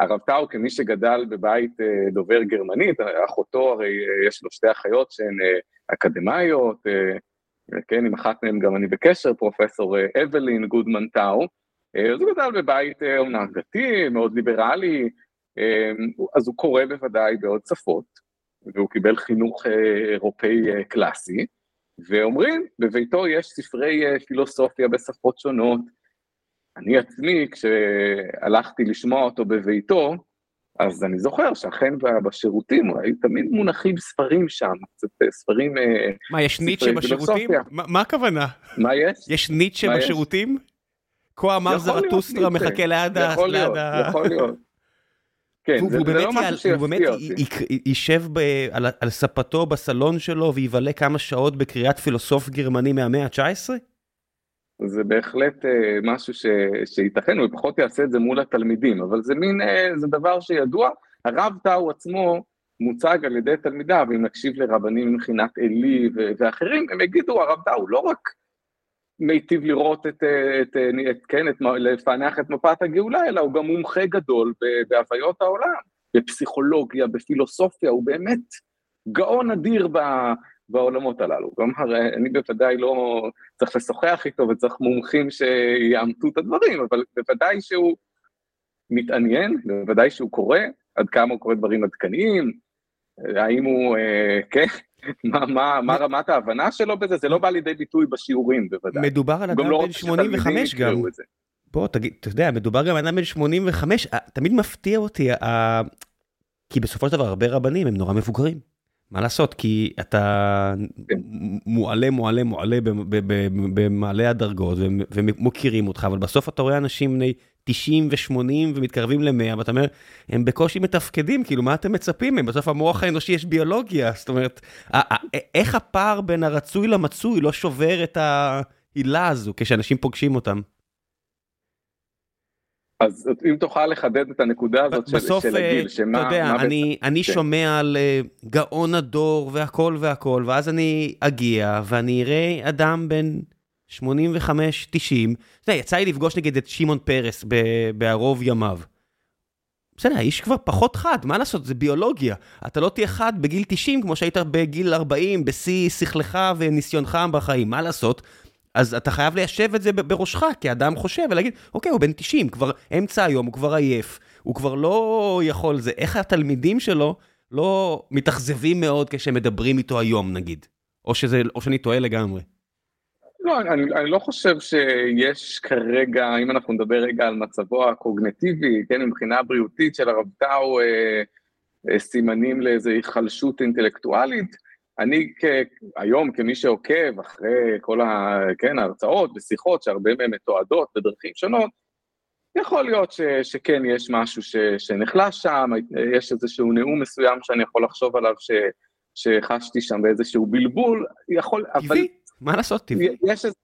הרב טאו כמי שגדל בבית אה, דובר גרמנית, אחותו הרי אה, יש לו שתי אחיות שהן אה, אקדמאיות, כן, עם אחת מהן גם אני בקשר, פרופסור אבלין גודמן טאו, אז הוא גדל בבית אומנם דתי, מאוד ליברלי, אז הוא קורא בוודאי בעוד שפות, והוא קיבל חינוך אירופאי קלאסי, ואומרים, בביתו יש ספרי אה, פילוסופיה בשפות שונות. אני עצמי, כשהלכתי לשמוע אותו בביתו, אז אני זוכר שאכן בשירותים היו תמיד מונחים ספרים שם, קצת אה, ספרים... אה, מה, יש ניטשה בשירותים? מה, מה הכוונה? מה יש? יש ניטשה בשירותים? כה אמר זרטוסטרה מחכה ליד ה... יכול להיות, יכול להיות. כן, זה, זה לא משהו שיפתיע אותי. הוא באמת יישב על, על ספתו בסלון שלו ויבלה כמה שעות בקריאת פילוסוף גרמני מהמאה ה-19? זה בהחלט uh, משהו ש, שייתכן, הוא פחות יעשה את זה מול התלמידים, אבל זה מין, uh, זה דבר שידוע. הרב טאו עצמו מוצג על ידי תלמידיו, אם נקשיב לרבנים מבחינת עלי ואחרים, הם יגידו, הרב טאו לא רק מיטיב לראות את, את, את, את כן, את, לפענח את מפת הגאולה, אלא הוא גם מומחה גדול בהוויות העולם, בפסיכולוגיה, בפילוסופיה, הוא באמת גאון אדיר ב, בעולמות הללו. גם אני בוודאי לא צריך לשוחח איתו וצריך מומחים שיאמתו את הדברים, אבל בוודאי שהוא מתעניין, בוודאי שהוא קורא, עד כמה הוא קורא דברים עדכניים, האם הוא, אה, כן, מה, מה, מה רמת ההבנה שלו בזה? זה לא בא לידי ביטוי בשיעורים בוודאי. מדובר על אדם לא בן 85 גם. בוא, תגיד, אתה יודע, מדובר גם על אדם בן 85, אה, תמיד מפתיע אותי, כי בסופו של דבר הרבה רבנים הם נורא מבוגרים. מה לעשות? כי אתה כן. מועלה, מועלה, מועלה במעלה הדרגות ומכירים אותך, אבל בסוף אתה רואה אנשים בני 90 ו-80 ומתקרבים ל-100, ואתה אומר, הם בקושי מתפקדים, כאילו, מה אתם מצפים מהם? בסוף המוח האנושי יש ביולוגיה, זאת אומרת, איך הפער בין הרצוי למצוי לא שובר את העילה הזו כשאנשים פוגשים אותם? אז אם תוכל לחדד את הנקודה הזאת בסוף, של, הגיל, שמה... אתה יודע, אני, בית... אני כן. שומע על uh, גאון הדור והכל והכל, ואז אני אגיע ואני אראה אדם בן 85-90, אתה יודע, יצא לי לפגוש נגיד את שמעון פרס בערוב ימיו. בסדר, האיש כבר פחות חד, מה לעשות, זה ביולוגיה. אתה לא תהיה חד בגיל 90 כמו שהיית בגיל 40, בשיא שכלך וניסיונך בחיים, מה לעשות? אז אתה חייב ליישב את זה בראשך כאדם חושב ולהגיד, אוקיי, הוא בן 90, כבר אמצע היום, הוא כבר עייף, הוא כבר לא יכול זה. איך התלמידים שלו לא מתאכזבים מאוד כשהם מדברים איתו היום, נגיד? או, שזה, או שאני טועה לגמרי. לא, אני, אני לא חושב שיש כרגע, אם אנחנו נדבר רגע על מצבו הקוגנטיבי, כן, מבחינה בריאותית של הרב טאו, אה, אה, סימנים לאיזו היחלשות אינטלקטואלית, אני כ... היום כמי שעוקב אחרי כל ה... כן, ההרצאות ושיחות שהרבה מהן מתועדות בדרכים שונות, יכול להיות ש... שכן יש משהו ש... שנחלש שם, יש איזשהו נאום מסוים שאני יכול לחשוב עליו ש... שחשתי שם באיזשהו בלבול, יכול, טבעי, אבל... מה לעשות, טבעי. יש איזה...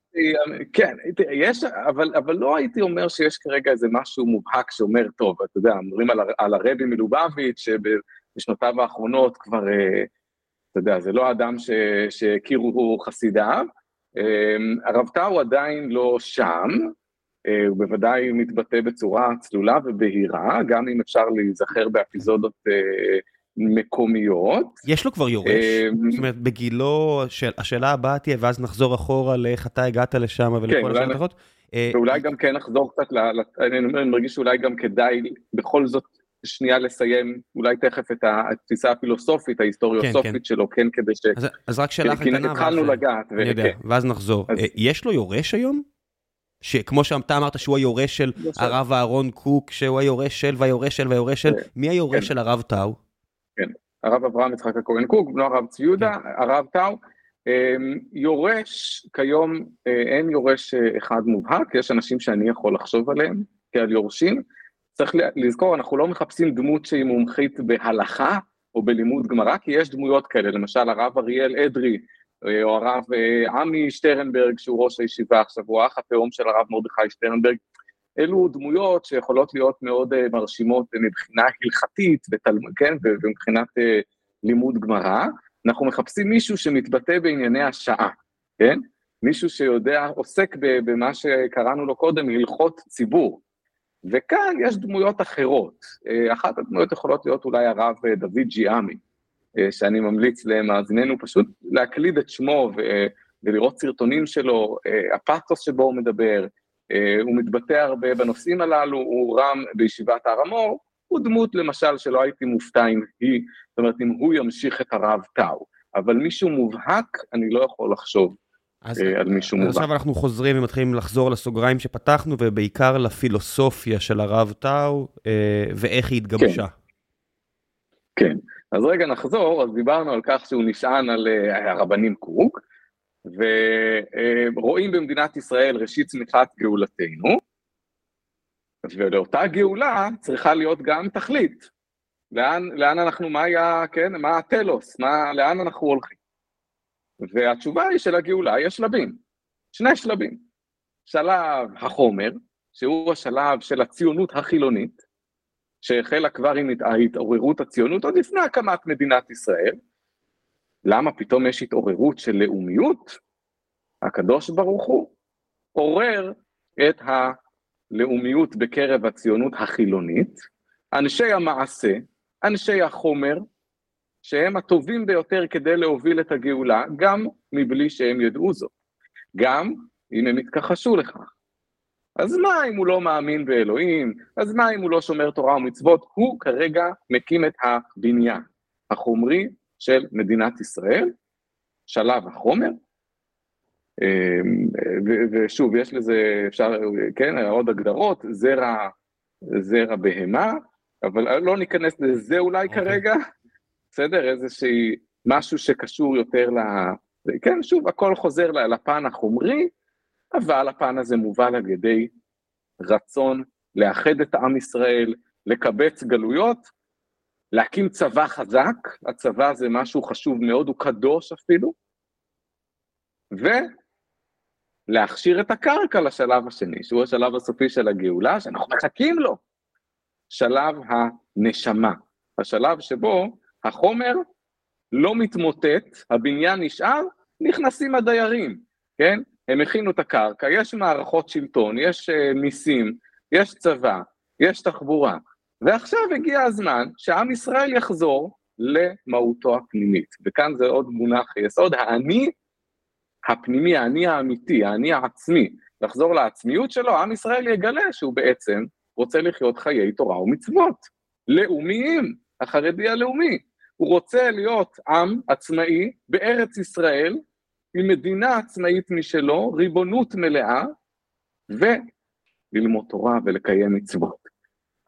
כן, יש, אבל, אבל לא הייתי אומר שיש כרגע איזה משהו מובהק שאומר, טוב, אתה יודע, אומרים על, על הרבי מלובביץ', בשנותיו האחרונות כבר, אתה יודע, זה לא אדם שהכירו חסידיו, הרב טאו עדיין לא שם, הוא בוודאי מתבטא בצורה צלולה ובהירה, גם אם אפשר להיזכר באפיזודות מקומיות. יש לו כבר יורש? זאת אומרת, בגילו, השאלה הבאה תהיה, ואז נחזור אחורה לאיך אתה הגעת לשם ולכל השאלות האחרות. ואולי גם כן נחזור קצת, אני מרגיש שאולי גם כדאי בכל זאת שנייה לסיים, אולי תכף את התפיסה הפילוסופית, ההיסטוריוסופית שלו, כן, כדי ש... אז רק שאלה אחת קטנה. התחלנו לגעת. אני יודע, ואז נחזור. יש לו יורש היום? שכמו שאתה אמרת שהוא היורש של הרב אהרון קוק, שהוא היורש של והיורש של והיורש של, מי היורש של הרב טאו? כן, הרב אברהם יצחק הכהן קוק, בנו הרב צבי יהודה, הרב טאו. יורש, כיום אין יורש אחד מובהק, יש אנשים שאני יכול לחשוב עליהם כעל יורשים. צריך לזכור, אנחנו לא מחפשים דמות שהיא מומחית בהלכה או בלימוד גמרא, כי יש דמויות כאלה, למשל הרב אריאל אדרי, או הרב עמי שטרנברג, שהוא ראש הישיבה עכשיו, הוא האח התאום של הרב מרדכי שטרנברג. אלו דמויות שיכולות להיות מאוד מרשימות מבחינה הלכתית, ותל... כן, ומבחינת לימוד גמרא. אנחנו מחפשים מישהו שמתבטא בענייני השעה, כן? מישהו שיודע, עוסק במה שקראנו לו קודם, הלכות ציבור. וכאן יש דמויות אחרות. אחת הדמויות יכולות להיות אולי הרב דוד ג'יאמי, שאני ממליץ למאזיננו פשוט להקליד את שמו ולראות סרטונים שלו, הפתוס שבו הוא מדבר, הוא מתבטא הרבה בנושאים הללו, הוא רם בישיבת הר המור, הוא דמות למשל שלא הייתי מופתע אם היא, זאת אומרת אם הוא ימשיך את הרב טאו, אבל מישהו מובהק אני לא יכול לחשוב אז, על מישהו מובהק. עכשיו אנחנו חוזרים ומתחילים לחזור לסוגריים שפתחנו ובעיקר לפילוסופיה של הרב טאו ואיך היא התגבשה. כן. כן, אז רגע נחזור, אז דיברנו על כך שהוא נשען על הרבנים קוק, ורואים במדינת ישראל ראשית צמיחת גאולתנו, ולאותה גאולה צריכה להיות גם תכלית. לאן, לאן אנחנו, מה היה, כן, מה הטלוס, מה, לאן אנחנו הולכים? והתשובה היא שלגאולה יש שלבים, שני שלבים. שלב החומר, שהוא השלב של הציונות החילונית, שהחלה כבר עם התעוררות הציונות עוד לפני הקמת מדינת ישראל. למה פתאום יש התעוררות של לאומיות? הקדוש ברוך הוא עורר את הלאומיות בקרב הציונות החילונית, אנשי המעשה, אנשי החומר, שהם הטובים ביותר כדי להוביל את הגאולה, גם מבלי שהם ידעו זאת, גם אם הם יתכחשו לכך. אז מה אם הוא לא מאמין באלוהים? אז מה אם הוא לא שומר תורה ומצוות? הוא כרגע מקים את הבניין החומרי של מדינת ישראל, שלב החומר, ושוב, יש לזה, אפשר, כן, עוד הגדרות, זרע, זרע בהמה, אבל לא ניכנס לזה אולי okay. אוקיי. כרגע, בסדר? איזושהי, משהו שקשור יותר ל... כן, שוב, הכל חוזר לפן החומרי, אבל הפן הזה מובל על ידי רצון לאחד את עם ישראל, לקבץ גלויות, להקים צבא חזק, הצבא זה משהו חשוב מאוד, הוא קדוש אפילו, ולהכשיר את הקרקע לשלב השני, שהוא השלב הסופי של הגאולה, שאנחנו מחכים לו, שלב הנשמה, השלב שבו החומר לא מתמוטט, הבניין נשאר, נכנסים הדיירים, כן? הם הכינו את הקרקע, יש מערכות שלטון, יש uh, מיסים, יש צבא, יש תחבורה, ועכשיו הגיע הזמן שעם ישראל יחזור למהותו הפנימית. וכאן זה עוד מונח יסוד, האני הפנימי, האני האמיתי, האני העצמי, לחזור לעצמיות שלו, עם ישראל יגלה שהוא בעצם רוצה לחיות חיי תורה ומצוות, לאומיים, החרדי הלאומי. הוא רוצה להיות עם עצמאי בארץ ישראל, עם מדינה עצמאית משלו, ריבונות מלאה, וללמוד תורה ולקיים מצוות.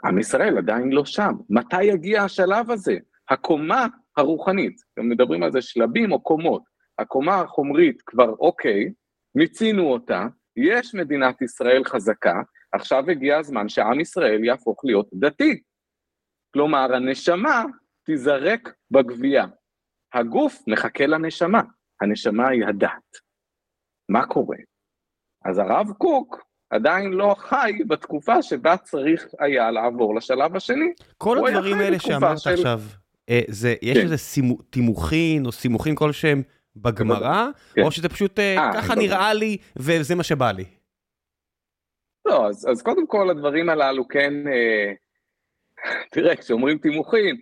עם ישראל עדיין לא שם. מתי יגיע השלב הזה? הקומה הרוחנית, אתם מדברים על זה שלבים או קומות. הקומה החומרית כבר אוקיי, מיצינו אותה, יש מדינת ישראל חזקה, עכשיו הגיע הזמן שעם ישראל יהפוך להיות דתי. כלומר, הנשמה תיזרק בגבייה. הגוף מחכה לנשמה. הנשמה היא הדת. מה קורה? אז הרב קוק עדיין לא חי בתקופה שבה צריך היה לעבור לשלב השני. כל הדברים האלה שאמרת של... עכשיו, אה, זה, יש כן. איזה סימו, תימוכין או סימוכין כלשהם בגמרא, כן. או שזה פשוט 아, אה, ככה נראה לי וזה מה שבא לי? לא, אז, אז קודם כל הדברים הללו כן, אה, תראה, כשאומרים תימוכין,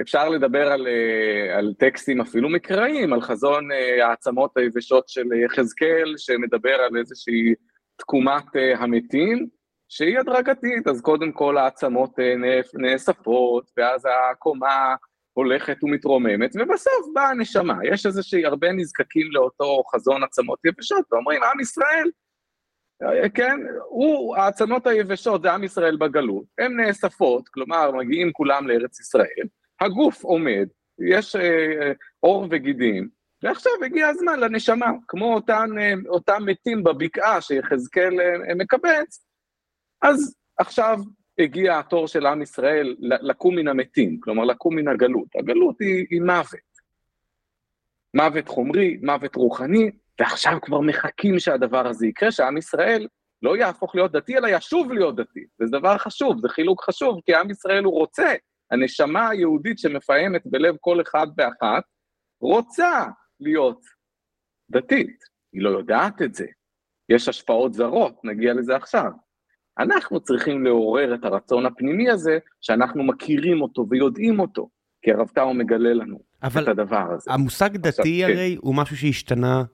אפשר לדבר על, אה, על טקסטים אפילו מקראיים, על חזון אה, העצמות היבשות של יחזקאל, שמדבר על איזושהי תקומת אה, המתים, שהיא הדרגתית, אז קודם כל העצמות נאספות, ואז הקומה הולכת ומתרוממת, ובסוף באה הנשמה. יש איזושהי, הרבה נזקקים לאותו חזון עצמות יבשות, ואומרים, עם ישראל, כן, הוא, העצמות היבשות זה עם ישראל בגלות, הן נאספות, כלומר מגיעים כולם לארץ ישראל, הגוף עומד, יש אה, עור וגידים, ועכשיו הגיע הזמן לנשמה, כמו אותן, אה, אותם מתים בבקעה שיחזקאל אה, מקבץ, אז עכשיו הגיע התור של עם ישראל לקום מן המתים, כלומר לקום מן הגלות. הגלות היא, היא מוות. מוות חומרי, מוות רוחני, ועכשיו כבר מחכים שהדבר הזה יקרה, שעם ישראל לא יהפוך להיות דתי, אלא ישוב להיות דתי. וזה דבר חשוב, זה חילוק חשוב, כי עם ישראל הוא רוצה הנשמה היהודית שמפעמת בלב כל אחד ואחת, רוצה להיות דתית. היא לא יודעת את זה. יש השפעות זרות, נגיע לזה עכשיו. אנחנו צריכים לעורר את הרצון הפנימי הזה, שאנחנו מכירים אותו ויודעים אותו, כי הרב טאו מגלה לנו את הדבר הזה. אבל המושג דתי עכשיו, כן. הרי כן. הוא משהו שהשתנה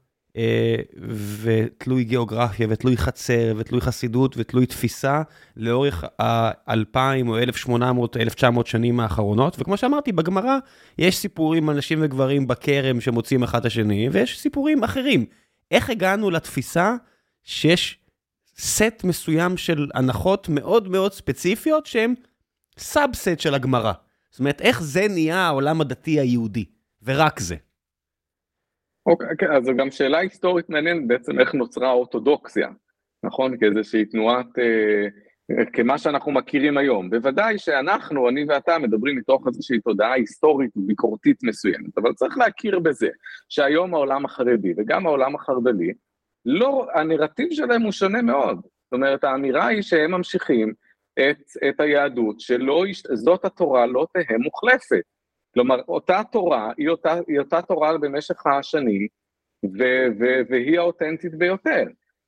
ותלוי גיאוגרפיה ותלוי חצר ותלוי חסידות ותלוי תפיסה לאורך האלפיים או 1800 או 1900 שנים האחרונות וכמו שאמרתי בגמרא יש סיפורים על נשים וגברים בכרם שמוצאים אחד את השני ויש סיפורים אחרים. איך הגענו לתפיסה שיש סט מסוים של הנחות מאוד מאוד ספציפיות שהן subset של הגמרא. זאת אומרת איך זה נהיה העולם הדתי היהודי ורק זה. אוקיי, okay, כן, אז זו גם שאלה היסטורית מעניינת בעצם איך נוצרה האורתודוקסיה, נכון? כאיזושהי תנועת, אה, כמה שאנחנו מכירים היום. בוודאי שאנחנו, אני ואתה, מדברים מתוך איזושהי תודעה היסטורית וביקורתית מסוימת, אבל צריך להכיר בזה שהיום העולם החרדי וגם העולם החרד"לי, לא, הנרטיב שלהם הוא שונה מאוד. זאת אומרת, האמירה היא שהם ממשיכים את, את היהדות, שלא, זאת התורה לא תהא מוחלפת. כלומר, אותה תורה היא אותה, היא אותה תורה במשך השנים, ו, ו, והיא האותנטית ביותר.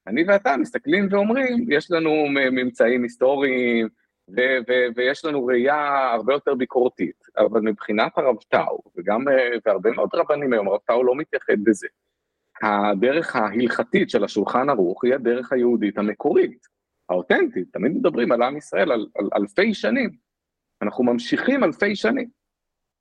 אני ואתה מסתכלים ואומרים, יש לנו ממצאים היסטוריים, ו, ו, ויש לנו ראייה הרבה יותר ביקורתית, אבל מבחינת הרב טאו, וגם, והרבה מאוד רבנים היום, הרב טאו לא מתייחד בזה. הדרך ההלכתית של השולחן ערוך היא הדרך היהודית המקורית, האותנטית, תמיד מדברים על עם ישראל על, על אלפי שנים, אנחנו ממשיכים אלפי שנים.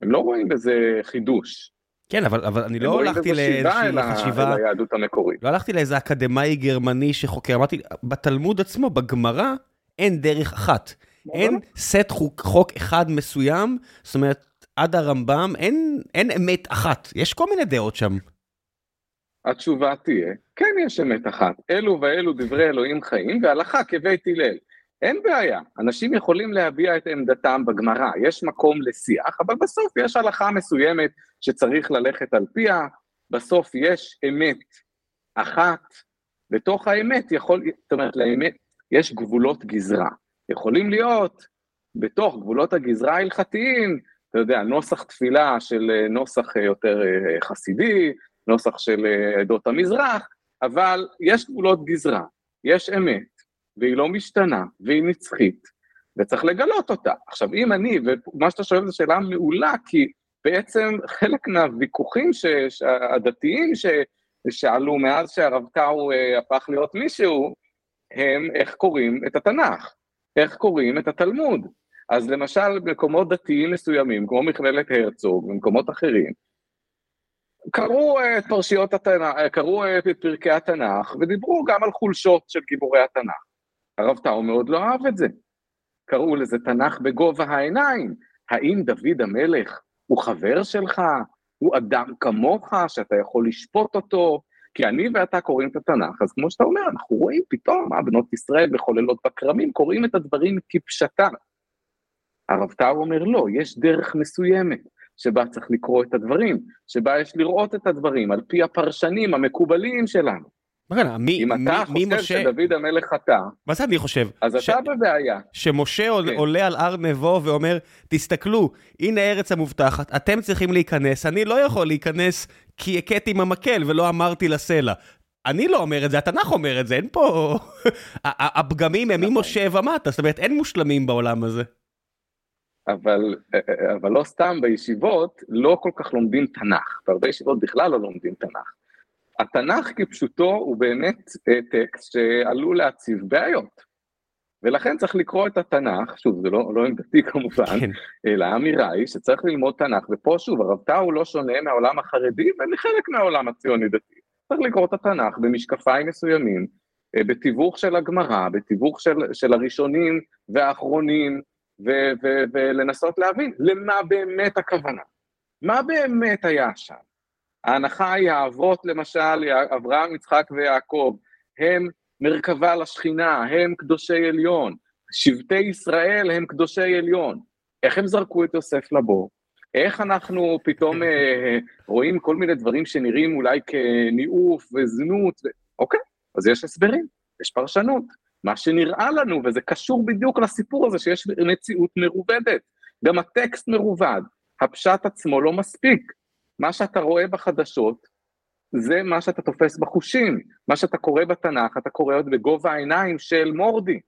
הם לא רואים בזה חידוש. כן, אבל, אבל אני לא הלכתי לאיזושהי חשיבה... אל היהדות המקורית. לא הלכתי לאיזה אקדמאי גרמני שחוקר, אמרתי, בתלמוד עצמו, בגמרא, אין דרך אחת. אין סט חוק, חוק אחד מסוים, זאת אומרת, עד הרמב"ם, אין, אין אמת אחת. יש כל מיני דעות שם. התשובה תהיה, כן יש אמת אחת. אלו ואלו דברי אלוהים חיים, והלכה כבית הלל. אין בעיה, אנשים יכולים להביע את עמדתם בגמרא, יש מקום לשיח, אבל בסוף יש הלכה מסוימת שצריך ללכת על פיה, בסוף יש אמת אחת, בתוך האמת יכול, זאת אומרת לאמת יש גבולות גזרה, יכולים להיות בתוך גבולות הגזרה ההלכתיים, אתה יודע, נוסח תפילה של נוסח יותר אה, חסידי, נוסח של אה, עדות המזרח, אבל יש גבולות גזרה, יש אמת, והיא לא משתנה, והיא נצחית, וצריך לגלות אותה. עכשיו, אם אני, ומה שאתה שואל זו שאלה מעולה, כי בעצם חלק מהוויכוחים ש, הדתיים ש, שעלו מאז שהרב טאו אה, הפך להיות מישהו, הם איך קוראים את התנ"ך, איך קוראים את התלמוד. אז למשל, במקומות דתיים מסוימים, כמו מכללת הרצוג, במקומות אחרים, קראו את פרשיות התנ"ך, קראו את פרקי התנ"ך, ודיברו גם על חולשות של גיבורי התנ"ך. הרב טאו מאוד לא אהב את זה. קראו לזה תנ"ך בגובה העיניים. האם דוד המלך הוא חבר שלך? הוא אדם כמוך, שאתה יכול לשפוט אותו? כי אני ואתה קוראים את התנ"ך, אז כמו שאתה אומר, אנחנו רואים פתאום מה בנות ישראל מחוללות בכרמים, קוראים את הדברים כפשטם. הרב טאו אומר לא, יש דרך מסוימת שבה צריך לקרוא את הדברים, שבה יש לראות את הדברים על פי הפרשנים המקובלים שלנו. מי, אם אתה מי, חושב משה... שדוד המלך חטא, מה זה אני חושב? אז ש... אתה בבעיה. שמשה כן. עולה על הר נבו ואומר, תסתכלו, הנה הארץ המובטחת, אתם צריכים להיכנס, אני לא יכול להיכנס כי הכיתי עם המקל ולא אמרתי לסלע. אני לא אומר את זה, התנ"ך אומר את זה, אין פה... <laughs> הפגמים הם ממשה נכון. ומטה, זאת אומרת, אין מושלמים בעולם הזה. אבל, אבל לא סתם בישיבות לא כל כך לומדים תנ"ך, בהרבה ישיבות בכלל לא לומדים תנ"ך. התנ"ך כפשוטו הוא באמת אה, טקסט שעלול להציב בעיות. ולכן צריך לקרוא את התנ"ך, שוב זה לא, לא עמדתי <laughs> כמובן, כן. אלא האמירה היא שצריך ללמוד תנ"ך, ופה שוב הרב טאו לא שונה מהעולם החרדי ומחלק מהעולם הציוני דתי. צריך לקרוא את התנ"ך במשקפיים מסוימים, אה, בתיווך של הגמרא, בתיווך של, של הראשונים והאחרונים, ו- ו- ולנסות להבין למה באמת הכוונה. מה באמת היה שם? ההנחה היא האבות למשל, אברהם, יצחק ויעקב, הם מרכבה לשכינה, הם קדושי עליון, שבטי ישראל הם קדושי עליון. איך הם זרקו את יוסף לבור? איך אנחנו פתאום אה, רואים כל מיני דברים שנראים אולי כניאוף וזנות, ו... אוקיי, אז יש הסברים, יש פרשנות. מה שנראה לנו, וזה קשור בדיוק לסיפור הזה שיש מציאות מרובדת. גם הטקסט מרובד, הפשט עצמו לא מספיק. מה שאתה רואה בחדשות, זה מה שאתה תופס בחושים. מה שאתה קורא בתנ"ך, אתה קורא עוד בגובה העיניים של מורדי.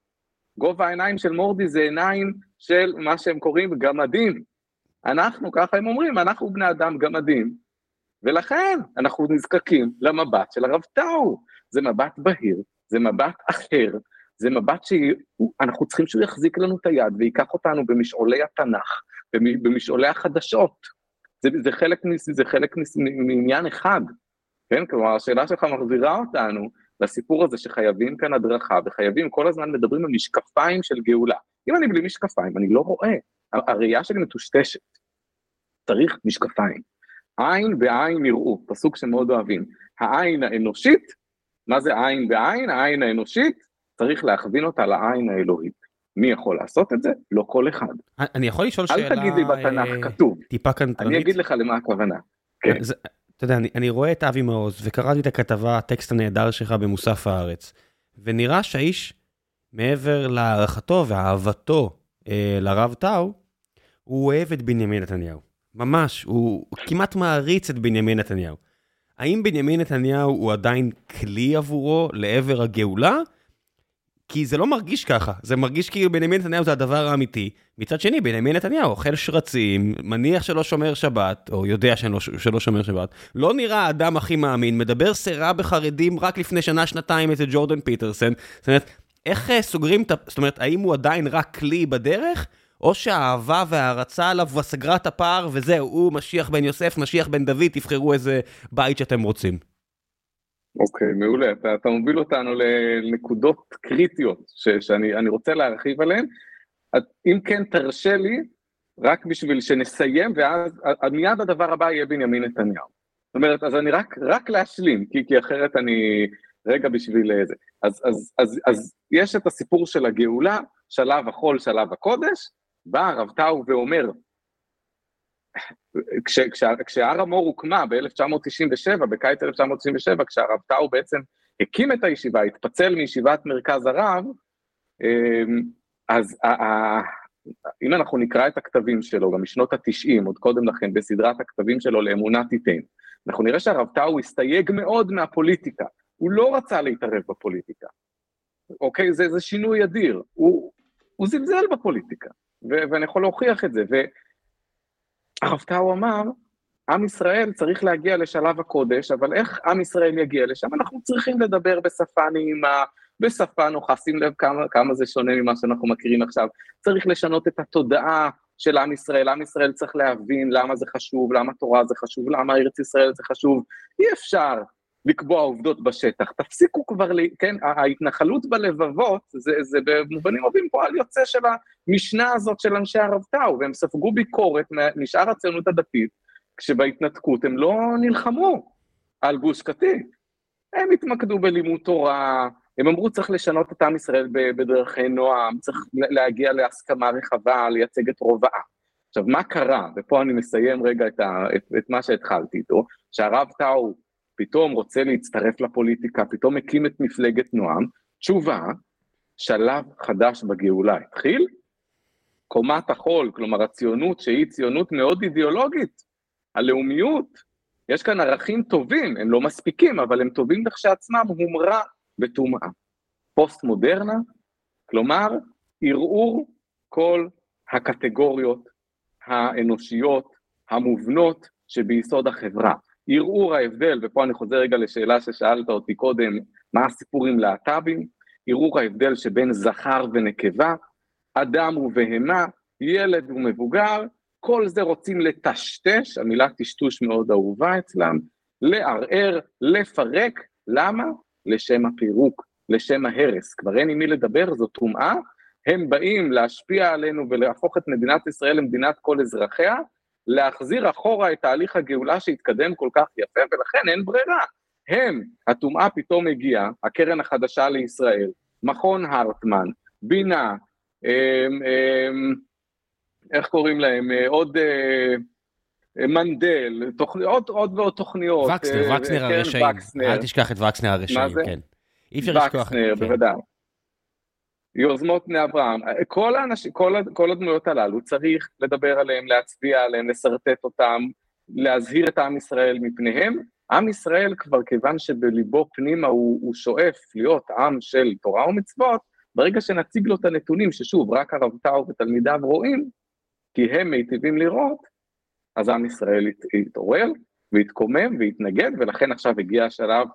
גובה העיניים של מורדי זה עיניים של מה שהם קוראים גמדים. אנחנו, ככה הם אומרים, אנחנו בני אדם גמדים, ולכן אנחנו נזקקים למבט של הרב טאו. זה מבט בהיר, זה מבט אחר, זה מבט שאנחנו צריכים שהוא יחזיק לנו את היד וייקח אותנו במשעולי התנ"ך, במשעולי החדשות. זה, זה חלק, זה חלק מעניין אחד, כן? כלומר, השאלה שלך מחזירה אותנו לסיפור הזה שחייבים כאן הדרכה, וחייבים, כל הזמן מדברים על משקפיים של גאולה. אם אני בלי משקפיים, אני לא רואה. הראייה שלי מטושטשת. צריך משקפיים. עין בעין יראו, פסוק שמאוד אוהבים. העין האנושית, מה זה עין בעין? העין האנושית, צריך להכווין אותה לעין האלוהית. מי יכול לעשות את זה? לא כל אחד. אני יכול לשאול שאלה... אל תגיד לי בתנ"ך, אה, כתוב. טיפה קנטרנית. אני אגיד לך למה הכוונה. כן. אתה יודע, אני, אני רואה את אבי מעוז, וקראתי את הכתבה, הטקסט הנהדר שלך במוסף הארץ, ונראה שהאיש, מעבר להערכתו ואהבתו אה, לרב טאו, הוא אוהב את בנימין נתניהו. ממש, הוא, הוא כמעט מעריץ את בנימין נתניהו. האם בנימין נתניהו הוא עדיין כלי עבורו לעבר הגאולה? כי זה לא מרגיש ככה, זה מרגיש כאילו בנימין נתניהו זה הדבר האמיתי. מצד שני, בנימין נתניהו אוכל שרצים, מניח שלא שומר שבת, או יודע שלא, שלא שומר שבת, לא נראה האדם הכי מאמין, מדבר סירה בחרדים רק לפני שנה-שנתיים אצל ג'ורדן פיטרסן. זאת אומרת, איך אה, סוגרים את ה... זאת אומרת, האם הוא עדיין רק כלי בדרך? או שהאהבה וההערצה עליו סגרה את הפער, וזהו, הוא משיח בן יוסף, משיח בן דוד, תבחרו איזה בית שאתם רוצים. אוקיי, okay, מעולה. אתה, אתה מוביל אותנו לנקודות קריטיות ש, שאני רוצה להרחיב עליהן. אם כן, תרשה לי, רק בשביל שנסיים, ואז מיד הדבר הבא יהיה בנימין נתניהו. זאת אומרת, אז אני רק, רק להשלים, כי, כי אחרת אני... רגע בשביל זה. אז, אז, אז, אז יש את הסיפור של הגאולה, שלב החול, שלב הקודש, בא הרב טאו ואומר, כש, כש, כשהר המור הוקמה ב-1997, בקיץ 1997, כשהרב טאו בעצם הקים את הישיבה, התפצל מישיבת מרכז הרב, אמ, אז אם אנחנו נקרא את הכתבים שלו, גם משנות ה-90, עוד קודם לכן, בסדרת הכתבים שלו לאמונה תיתן, אנחנו נראה שהרב טאו הסתייג מאוד מהפוליטיקה, הוא לא רצה להתערב בפוליטיקה, אוקיי? זה, זה שינוי אדיר, הוא, הוא זלזל בפוליטיקה. ו- ואני יכול להוכיח את זה. והרב טאו אמר, עם ישראל צריך להגיע לשלב הקודש, אבל איך עם ישראל יגיע לשם? אנחנו צריכים לדבר בשפה נעימה, בשפה נוחה, שים לב כמה, כמה זה שונה ממה שאנחנו מכירים עכשיו. צריך לשנות את התודעה של עם ישראל, עם ישראל צריך להבין למה זה חשוב, למה תורה זה חשוב, למה ארץ ישראל זה חשוב. אי אפשר לקבוע עובדות בשטח. תפסיקו כבר, כן, ההתנחלות בלבבות, זה, זה במובנים רבים פועל יוצא של המשנה הזאת של אנשי הרב טאו, והם ספגו ביקורת משאר הציונות הדתית, כשבהתנתקות הם לא נלחמו על גוש קטיף. הם התמקדו בלימוד תורה, הם אמרו צריך לשנות את עם ישראל בדרכי נועם, צריך להגיע להסכמה רחבה, לייצג את רוב העם. עכשיו, מה קרה, ופה אני מסיים רגע את, ה, את, את מה שהתחלתי איתו, שהרב טאו פתאום רוצה להצטרף לפוליטיקה, פתאום מקים את מפלגת נועם, תשובה, שלב חדש בגאולה התחיל, קומת החול, כלומר הציונות שהיא ציונות מאוד אידיאולוגית, הלאומיות, יש כאן ערכים טובים, הם לא מספיקים, אבל הם טובים לכשעצמם, הומרה וטומאה. פוסט מודרנה, כלומר, ערעור כל הקטגוריות האנושיות המובנות שביסוד החברה. ערעור ההבדל, ופה אני חוזר רגע לשאלה ששאלת אותי קודם, מה הסיפור עם להט"בים? ערעור ההבדל שבין זכר ונקבה, אדם ובהמה, ילד ומבוגר, כל זה רוצים לטשטש, המילה טשטוש מאוד אהובה אצלם, לערער, לפרק, למה? לשם הפירוק, לשם ההרס. כבר אין עם מי לדבר, זו טומאה, הם באים להשפיע עלינו ולהפוך את מדינת ישראל למדינת כל אזרחיה, להחזיר אחורה את תהליך הגאולה שהתקדם כל כך יפה, ולכן אין ברירה. הם, הטומאה פתאום הגיעה, הקרן החדשה לישראל, מכון הרטמן, בינה, אמ, אמ, איך קוראים להם, אה, עוד אה, מנדל, תוכני, עוד, עוד ועוד תוכניות. וקסנר, וקסנר הרשעים, אל תשכח את וקסנר הרשעים? כן. אי אפשר לשכוח. וקסנר, כן. בוודאי. יוזמות בני אברהם, כל, האנש, כל, כל הדמויות הללו צריך לדבר עליהם, להצביע עליהם, לשרטט אותם, להזהיר את עם ישראל מפניהם. עם ישראל כבר כיוון שבליבו פנימה הוא, הוא שואף להיות עם של תורה ומצוות, ברגע שנציג לו את הנתונים, ששוב, רק הרב טאו ותלמידיו רואים, כי הם מיטיבים לראות, אז עם ישראל יתעורר ויתקומם ויתנגד, ולכן עכשיו הגיע השלב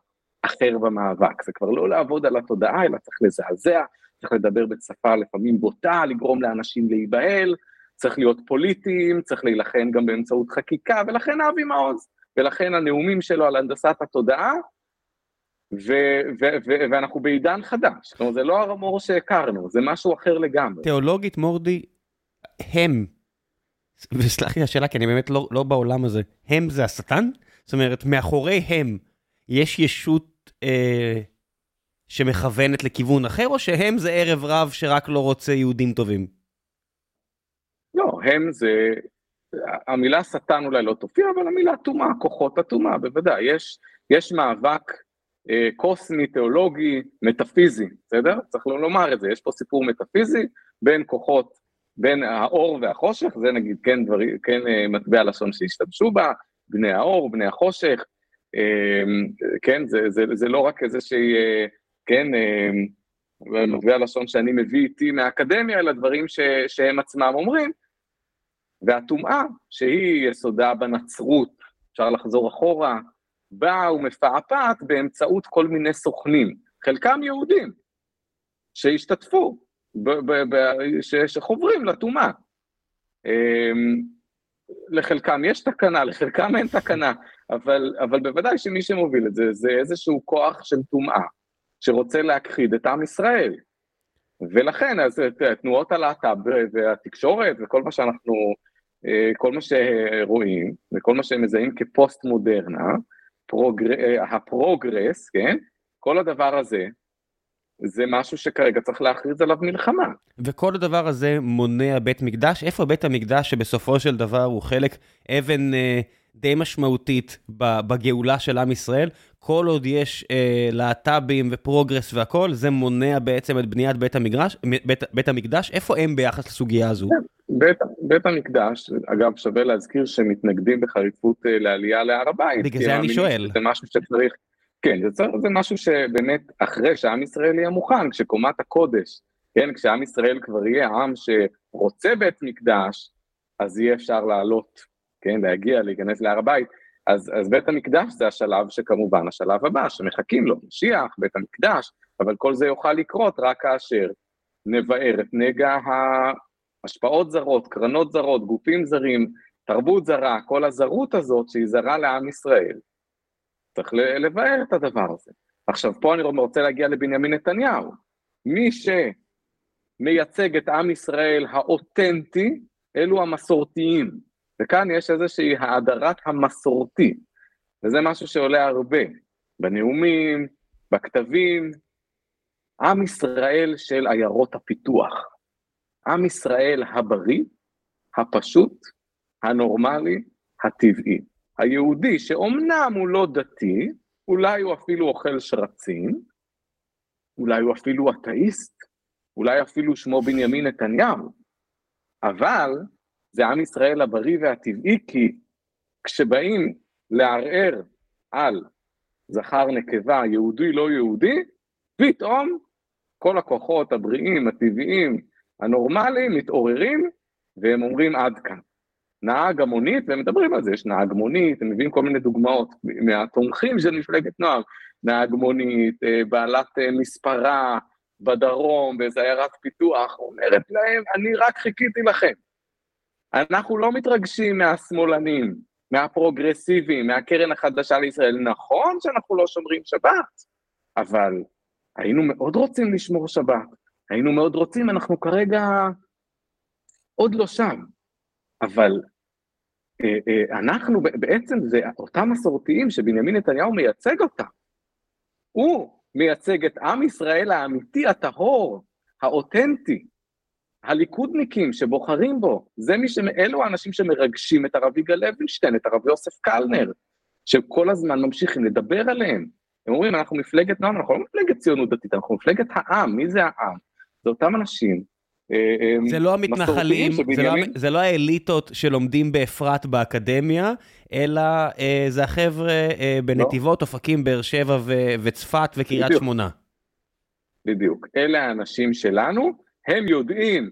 אחר במאבק. זה כבר לא לעבוד על התודעה, אלא צריך לזעזע, צריך לדבר בשפה לפעמים בוטה, לגרום לאנשים להיבהל, צריך להיות פוליטיים, צריך להילחם גם באמצעות חקיקה, ולכן אבי מעוז, ולכן הנאומים שלו על הנדסת התודעה, ו- ו- ו- ואנחנו בעידן חדש, אומרת, זה לא הרמור שהכרנו, זה משהו אחר לגמרי. תיאולוגית, מורדי, הם, וסלח לי השאלה, כי אני באמת לא, לא בעולם הזה, הם זה השטן? זאת אומרת, מאחורי הם יש ישות אה, שמכוונת לכיוון אחר, או שהם זה ערב רב שרק לא רוצה יהודים טובים? לא, הם זה, המילה שטן אולי לא תופיע, אבל המילה טומאה, כוחות הטומאה, בוודאי. יש, יש מאבק אה, קוסמי, תיאולוגי, מטאפיזי, בסדר? צריך לא לומר את זה, יש פה סיפור מטאפיזי בין כוחות, בין האור והחושך, זה נגיד כן, דברי, כן אה, מטבע לשון שהשתמשו בה, בני האור, בני החושך, אה, כן, זה, זה, זה לא רק איזושהי, אה, כן, אה, מטבע לשון שאני מביא איתי מהאקדמיה, אלא דברים ש, שהם עצמם אומרים, והטומאה, שהיא יסודה בנצרות, אפשר לחזור אחורה, באה ומפעפעת באמצעות כל מיני סוכנים, חלקם יהודים, שהשתתפו, שחוברים לטומאה. אמ, לחלקם יש תקנה, לחלקם אין תקנה, אבל, אבל בוודאי שמי שמוביל את זה, זה איזשהו כוח של טומאה, שרוצה להכחיד את עם ישראל. ולכן, אז תנועות הלהט"ב והתקשורת וכל מה שאנחנו, אה, כל מה שרואים, וכל מה שהם מזהים כפוסט מודרנה, הפרוגר... אה, הפרוגרס, כן? כל הדבר הזה, זה משהו שכרגע צריך להכריז עליו מלחמה. וכל הדבר הזה מונע בית מקדש? איפה בית המקדש שבסופו של דבר הוא חלק אבן אה, די משמעותית בגאולה של עם ישראל? כל עוד יש אה, להט"בים ופרוגרס והכול, זה מונע בעצם את בניית בית, המגרש, בית, בית המקדש? איפה הם ביחס לסוגיה הזו? בית, בית המקדש, אגב, שווה להזכיר שמתנגדים בחריפות אה, לעלייה להר הבית. בגלל זה אני שואל. זה משהו שצריך, כן, זה, צריך, זה משהו שבאמת, אחרי שעם ישראל יהיה מוכן, כשקומת הקודש, כן, כשעם ישראל כבר יהיה עם שרוצה בית מקדש, אז יהיה אפשר לעלות, כן, להגיע, להיכנס להר הבית. אז, אז בית המקדש זה השלב שכמובן השלב הבא, שמחכים לו, משיח, בית המקדש, אבל כל זה יוכל לקרות רק כאשר נבער את נגע השפעות זרות, קרנות זרות, גופים זרים, תרבות זרה, כל הזרות הזאת שהיא זרה לעם ישראל. צריך לבאר את הדבר הזה. עכשיו, פה אני רוצה להגיע לבנימין נתניהו. מי שמייצג את עם ישראל האותנטי, אלו המסורתיים. וכאן יש איזושהי האדרת המסורתי, וזה משהו שעולה הרבה, בנאומים, בכתבים. עם ישראל של עיירות הפיתוח. עם ישראל הבריא, הפשוט, הנורמלי, הטבעי. היהודי שאומנם הוא לא דתי, אולי הוא אפילו אוכל שרצים, אולי הוא אפילו אתאיסט, אולי אפילו שמו בנימין נתניהו, אבל זה עם ישראל הבריא והטבעי, כי כשבאים לערער על זכר נקבה, יהודי לא יהודי, פתאום כל הכוחות הבריאים, הטבעיים, הנורמליים, מתעוררים, והם אומרים עד כאן. נהג המונית, והם מדברים על זה, יש נהג מונית, הם מביאים כל מיני דוגמאות מהתומכים של מפלגת נוער, נהג מונית, אה, בעלת אה, מספרה בדרום, באיזה עיירת פיתוח, אומרת להם, אני רק חיכיתי לכם. אנחנו לא מתרגשים מהשמאלנים, מהפרוגרסיביים, מהקרן החדשה לישראל. נכון שאנחנו לא שומרים שבת, אבל היינו מאוד רוצים לשמור שבת. היינו מאוד רוצים, אנחנו כרגע עוד לא שם. אבל אה, אה, אנחנו, בעצם זה אותם מסורתיים שבנימין נתניהו מייצג אותם. הוא מייצג את עם ישראל האמיתי, הטהור, האותנטי, הליכודניקים שבוחרים בו, זה מי ש... אלו האנשים שמרגשים את הרב יגאל לוינשטיין, את הרב יוסף קלנר, שכל הזמן ממשיכים לדבר עליהם. הם אומרים, אנחנו מפלגת נועם, אנחנו לא מפלגת ציונות דתית, אנחנו מפלגת העם, מי זה העם? זה אותם אנשים אה, זה לא המתנחלים, זה לא, זה לא האליטות שלומדים באפרת באקדמיה, אלא אה, זה החבר'ה אה, בנתיבות, לא. אופקים, באר שבע וצפת וקריית שמונה. בדיוק. אלה האנשים שלנו, הם יודעים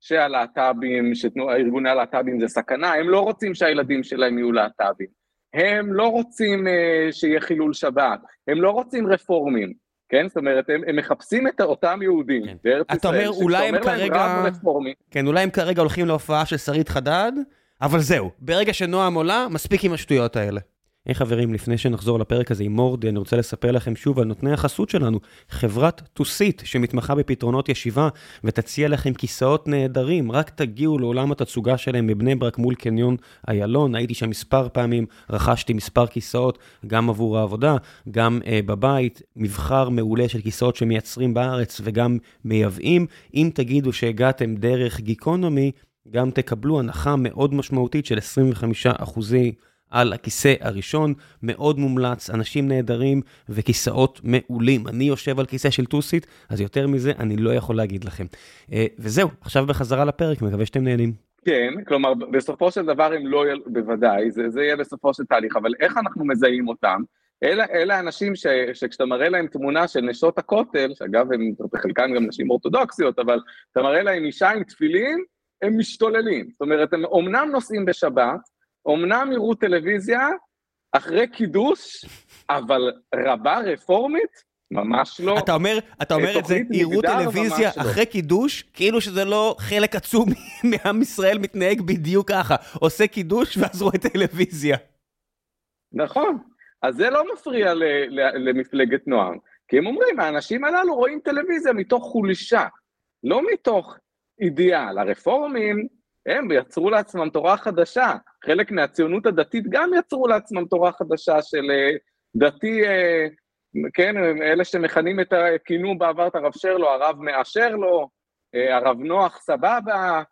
שהלהט"בים, שארגוני הלהט"בים זה סכנה, הם לא רוצים שהילדים שלהם יהיו להט"בים. הם לא רוצים uh, שיהיה חילול שבת, הם לא רוצים רפורמים, כן? זאת אומרת, הם, הם מחפשים את אותם יהודים כן. בארץ ישראל, אתה אומר, אולי הם כרגע... כן, אולי הם כרגע הולכים להופעה של שרית חדד, אבל זהו, ברגע שנועם עולה, מספיק עם השטויות האלה. היי hey, חברים, לפני שנחזור לפרק הזה עם מורדי, אני רוצה לספר לכם שוב על נותני החסות שלנו, חברת טוסית, שמתמחה בפתרונות ישיבה, ותציע לכם כיסאות נהדרים, רק תגיעו לעולם התצוגה שלהם מבני ברק מול קניון איילון, הייתי שם מספר פעמים, רכשתי מספר כיסאות, גם עבור העבודה, גם uh, בבית, מבחר מעולה של כיסאות שמייצרים בארץ וגם מייבאים. אם תגידו שהגעתם דרך גיקונומי, גם תקבלו הנחה מאוד משמעותית של 25 אחוזי על הכיסא הראשון, מאוד מומלץ, אנשים נהדרים וכיסאות מעולים. אני יושב על כיסא של טוסית, אז יותר מזה אני לא יכול להגיד לכם. אה, וזהו, עכשיו בחזרה לפרק, מקווה שאתם נהנים. כן, כלומר בסופו של דבר הם לא, בוודאי, זה, זה יהיה בסופו של תהליך, אבל איך אנחנו מזהים אותם? אלה, אלה אנשים ש, שכשאתה מראה להם תמונה של נשות הכותל, שאגב הם בחלקן גם נשים אורתודוקסיות, אבל אתה מראה להם אישה עם תפילין, הם משתוללים. זאת אומרת, הם אומנם נוסעים בשבת, אמנם יראו טלוויזיה אחרי קידוש, אבל רבה רפורמית? ממש לא. אתה אומר, אתה אומר את זה, יראו טלוויזיה לא. אחרי קידוש, כאילו שזה לא חלק עצום <laughs> מעם ישראל מתנהג בדיוק ככה. עושה קידוש ואז רואה טלוויזיה. נכון. אז זה לא מפריע ל, ל, למפלגת נועם. כי הם אומרים, האנשים הללו רואים טלוויזיה מתוך חולשה, לא מתוך אידיאל. הרפורמים הם יצרו לעצמם תורה חדשה, חלק מהציונות הדתית גם יצרו לעצמם תורה חדשה של אה, דתי, אה, כן, אלה שמכנים את, כינו בעבר את הרב שרלו, הרב מאשר לו, אה, הרב נוח סבבה,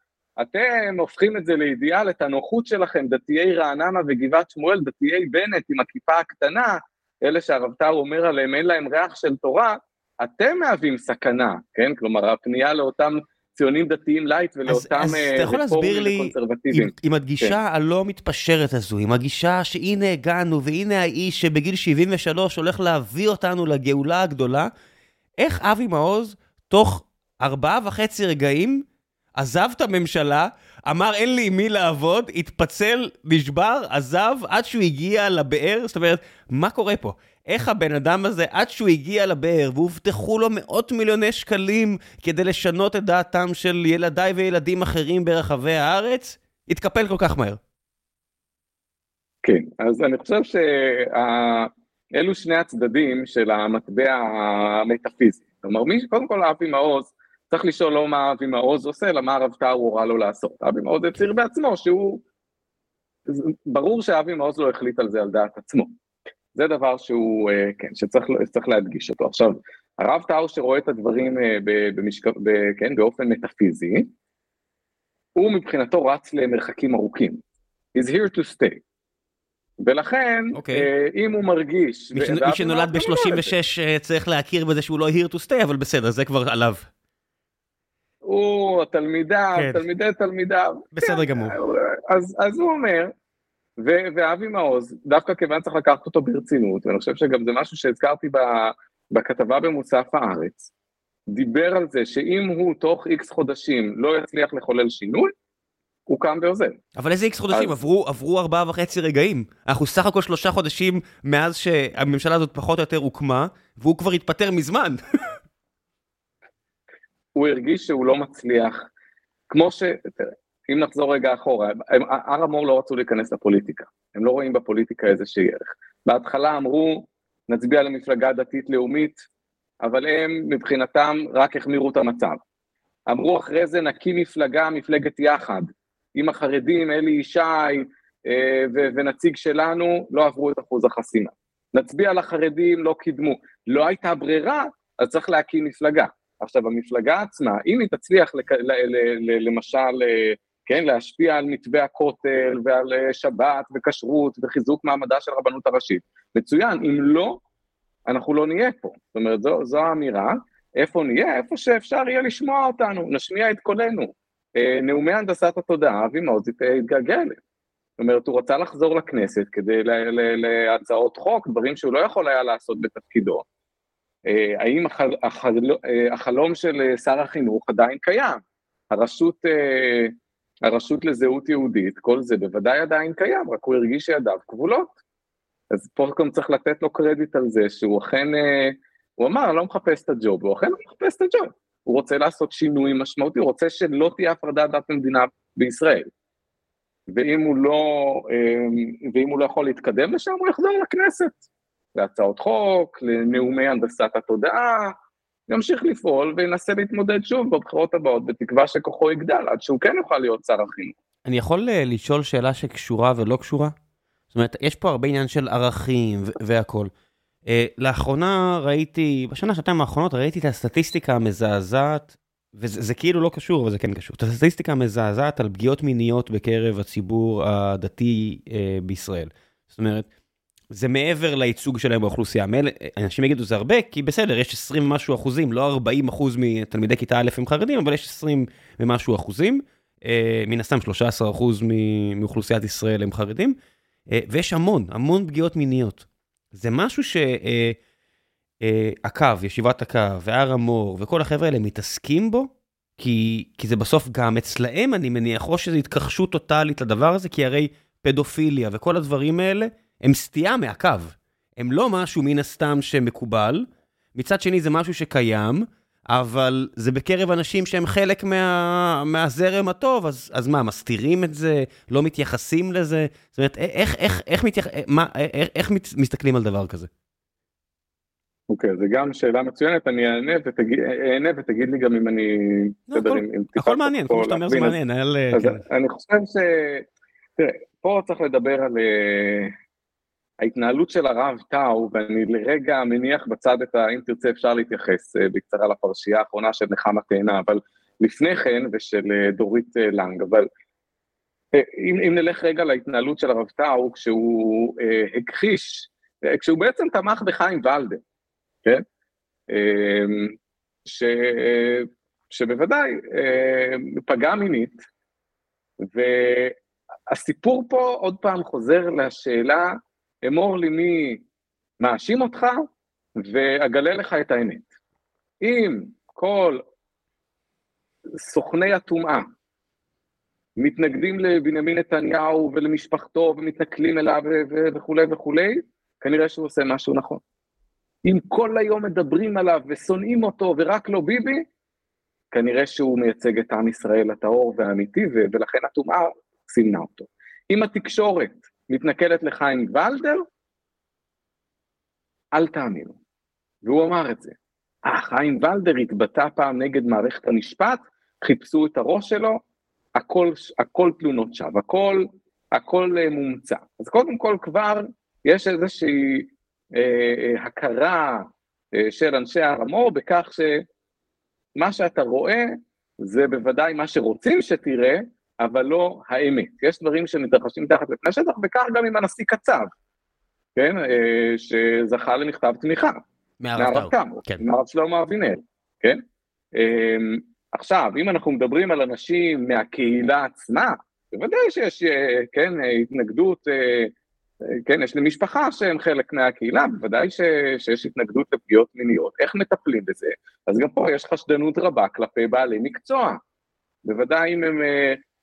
אתם הופכים את זה לאידיאל, את הנוחות שלכם, דתיי רעננה וגבעת שמואל, דתיי בנט עם הכיפה הקטנה, אלה שהרב טאו אומר עליהם, אין להם ריח של תורה, אתם מהווים סכנה, כן? כלומר, הפנייה לאותם ציונים דתיים לייט ולאותם רפורמים וקונסרבטיביים. עם, עם הגישה כן. הלא מתפשרת הזו, עם הגישה שהנה הגענו והנה האיש שבגיל 73 הולך להביא אותנו לגאולה הגדולה, איך אבי מעוז תוך ארבעה וחצי רגעים עזב את הממשלה, אמר אין לי עם מי לעבוד, התפצל, נשבר, עזב עד שהוא הגיע לבאר, זאת אומרת, מה קורה פה? איך הבן אדם הזה, עד שהוא הגיע לבאר והובטחו לו מאות מיליוני שקלים כדי לשנות את דעתם של ילדיי וילדים אחרים ברחבי הארץ, התקפל כל כך מהר. כן, אז אני חושב שאלו שני הצדדים של המטבע המטאפיזי. כלומר, מי, קודם כל אבי מעוז, צריך לשאול לא מה אבי מעוז עושה, אלא מה הרב טאר הורה לו לעשות. אבי מעוז הצהיר בעצמו שהוא... ברור שאבי מעוז לא החליט על זה על דעת עצמו. זה דבר שהוא, אה, כן, שצריך להדגיש אותו. עכשיו, הרב טאו שרואה את הדברים אה, במשק... ב, כן, באופן מטאפיזי, הוא מבחינתו רץ למרחקים ארוכים. He's here to stay. ולכן, okay. אוקיי. אה, אם הוא מרגיש... מי, ש... מי שנולד ב-36 אה, צריך להכיר בזה שהוא לא here to stay, אבל בסדר, זה כבר עליו. הוא, התלמידה, כן. תלמידי תלמידיו. בסדר כן, גמור. אז, אז הוא אומר, ו- ואבי מעוז, דווקא כיוון צריך לקחת אותו ברצינות, ואני חושב שגם זה משהו שהזכרתי ב- בכתבה במוסף הארץ, דיבר על זה שאם הוא תוך איקס חודשים לא יצליח לחולל שינוי, הוא קם ועוזב. אבל איזה איקס חודשים? אז... עברו, עברו ארבעה וחצי רגעים. אנחנו סך הכל שלושה חודשים מאז שהממשלה הזאת פחות או יותר הוקמה, והוא כבר התפטר מזמן. <laughs> הוא הרגיש שהוא לא מצליח, כמו ש... אם נחזור רגע אחורה, הר המור לא רצו להיכנס לפוליטיקה, הם לא רואים בפוליטיקה איזושהי ערך. בהתחלה אמרו, נצביע למפלגה דתית-לאומית, אבל הם מבחינתם רק החמירו את המצב. אמרו אחרי זה נקים מפלגה, מפלגת יחד, עם החרדים, אלי ישי אה, ונציג שלנו, לא עברו את אחוז החסימה. נצביע לחרדים, לא קידמו. לא הייתה ברירה, אז צריך להקים מפלגה. עכשיו, המפלגה עצמה, אם היא תצליח לק... ל... ל... ל... למשל, אה, כן, להשפיע על מתווה הכותל ועל אה, שבת וכשרות וחיזוק מעמדה של הרבנות הראשית, מצוין. אם לא, אנחנו לא נהיה פה. זאת אומרת, זו, זו האמירה. איפה נהיה? איפה שאפשר יהיה לשמוע אותנו, נשמיע את קולנו. אה, נאומי הנדסת התודעה, אבי מעוז התגעגע אליהם. זאת אומרת, הוא רצה לחזור לכנסת כדי להצעות חוק, דברים שהוא לא יכול היה לעשות בתפקידו. אה, האם החל, החל, אה, החלום של שר החינוך עדיין קיים? הרשות, הרשות לזהות יהודית, כל זה בוודאי עדיין קיים, רק הוא הרגיש שידיו כבולות. אז פה גם צריך לתת לו קרדיט על זה שהוא אכן, הוא אמר, אני לא מחפש את הג'וב, הוא אכן לא מחפש את הג'וב. הוא רוצה לעשות שינוי משמעותי, הוא רוצה שלא תהיה הפרדת דת ומדינה בישראל. ואם הוא לא, ואם הוא לא יכול להתקדם לשם, הוא יחזור לכנסת, להצעות חוק, לנאומי הנדסת התודעה, ימשיך לפעול וינסה להתמודד שוב בבחירות הבאות, בתקווה שכוחו יגדל, עד שהוא כן יוכל להיות שר החינוך. אני יכול אה, לשאול שאלה שקשורה ולא קשורה? זאת אומרת, יש פה הרבה עניין של ערכים והכול. Uh, לאחרונה ראיתי, בשנה, שנתיים האחרונות ראיתי את הסטטיסטיקה המזעזעת, וזה כאילו לא קשור, אבל זה כן קשור, את הסטטיסטיקה המזעזעת על פגיעות מיניות בקרב הציבור הדתי uh, בישראל. זאת אומרת, זה מעבר לייצוג שלהם באוכלוסייה. אנשים יגידו זה הרבה, כי בסדר, יש 20 ומשהו אחוזים, לא 40 אחוז מתלמידי כיתה א' הם חרדים, אבל יש 20 ומשהו אחוזים. Uh, מן הסתם 13 אחוז מאוכלוסיית ישראל הם חרדים, uh, ויש המון, המון פגיעות מיניות. זה משהו שהקו, אה, אה, ישיבת הקו, והר המור, וכל החבר'ה האלה מתעסקים בו, כי, כי זה בסוף גם אצלהם, אני מניח, או שזו התכחשות טוטאלית לדבר הזה, כי הרי פדופיליה וכל הדברים האלה, הם סטייה מהקו. הם לא משהו מן הסתם שמקובל, מצד שני זה משהו שקיים, אבל זה בקרב אנשים שהם חלק מה, מהזרם הטוב, אז, אז מה, מסתירים את זה? לא מתייחסים לזה? זאת אומרת, איך, איך, איך, מתייח, מה, איך, איך מסתכלים על דבר כזה? אוקיי, okay, זו גם שאלה מצוינת, אני אענה ותגיד, אענה ותגיד לי גם אם אני... לא, הכל, עם, עם הכל מעניין, כמו שאתה אומר זה מעניין. אז כן. אני חושב ש... תראה, פה צריך לדבר על... אה, ההתנהלות של הרב טאו, ואני לרגע מניח בצד את ה... אם תרצה אפשר להתייחס אה, בקצרה לפרשייה האחרונה של נחמה תאנה, אבל לפני כן, ושל אה, דורית אה, לנג, אבל אם, אם נלך רגע להתנהלות של הרב טאו, כשהוא אה, הכחיש, כשהוא בעצם תמך בחיים ולדר, כן? אה, ש, שבוודאי אה, פגע מינית, והסיפור פה עוד פעם חוזר לשאלה אמור לי מי מאשים אותך, ואגלה לך את האמת. אם כל סוכני הטומאה מתנגדים לבנימין נתניהו ולמשפחתו ומתנכלים אליו וכולי וכולי, כנראה שהוא עושה משהו נכון. אם כל היום מדברים עליו ושונאים אותו ורק לא ביבי, כנראה שהוא מייצג את עם ישראל הטהור והאמיתי, ולכן הטומאה סימנה אותו. אם התקשורת מתנכלת לחיים ולדר, אל תאמינו. והוא אמר את זה. אה, חיים ולדר התבטא פעם נגד מערכת המשפט, חיפשו את הראש שלו, הכל, הכל תלונות שווא, הכל, הכל אה, מומצא. אז קודם כל כבר יש איזושהי אה, אה, הכרה אה, של אנשי הר המור בכך שמה שאתה רואה זה בוודאי מה שרוצים שתראה, אבל לא האמת. יש דברים שמתרחשים תחת לפני השטח, וכך גם עם הנשיא קצב, כן, אה, שזכה למכתב תמיכה. מהרב טאו, כן. מהרב שלמה אבינר, כן? אמ, עכשיו, אם אנחנו מדברים על אנשים מהקהילה עצמה, בוודאי שיש, אה, כן, התנגדות, אה, כן, יש לי משפחה שהם חלק מהקהילה, בוודאי ש, שיש התנגדות לפגיעות מיניות. איך מטפלים בזה? אז גם פה יש חשדנות רבה כלפי בעלי מקצוע. בוודאי אם הם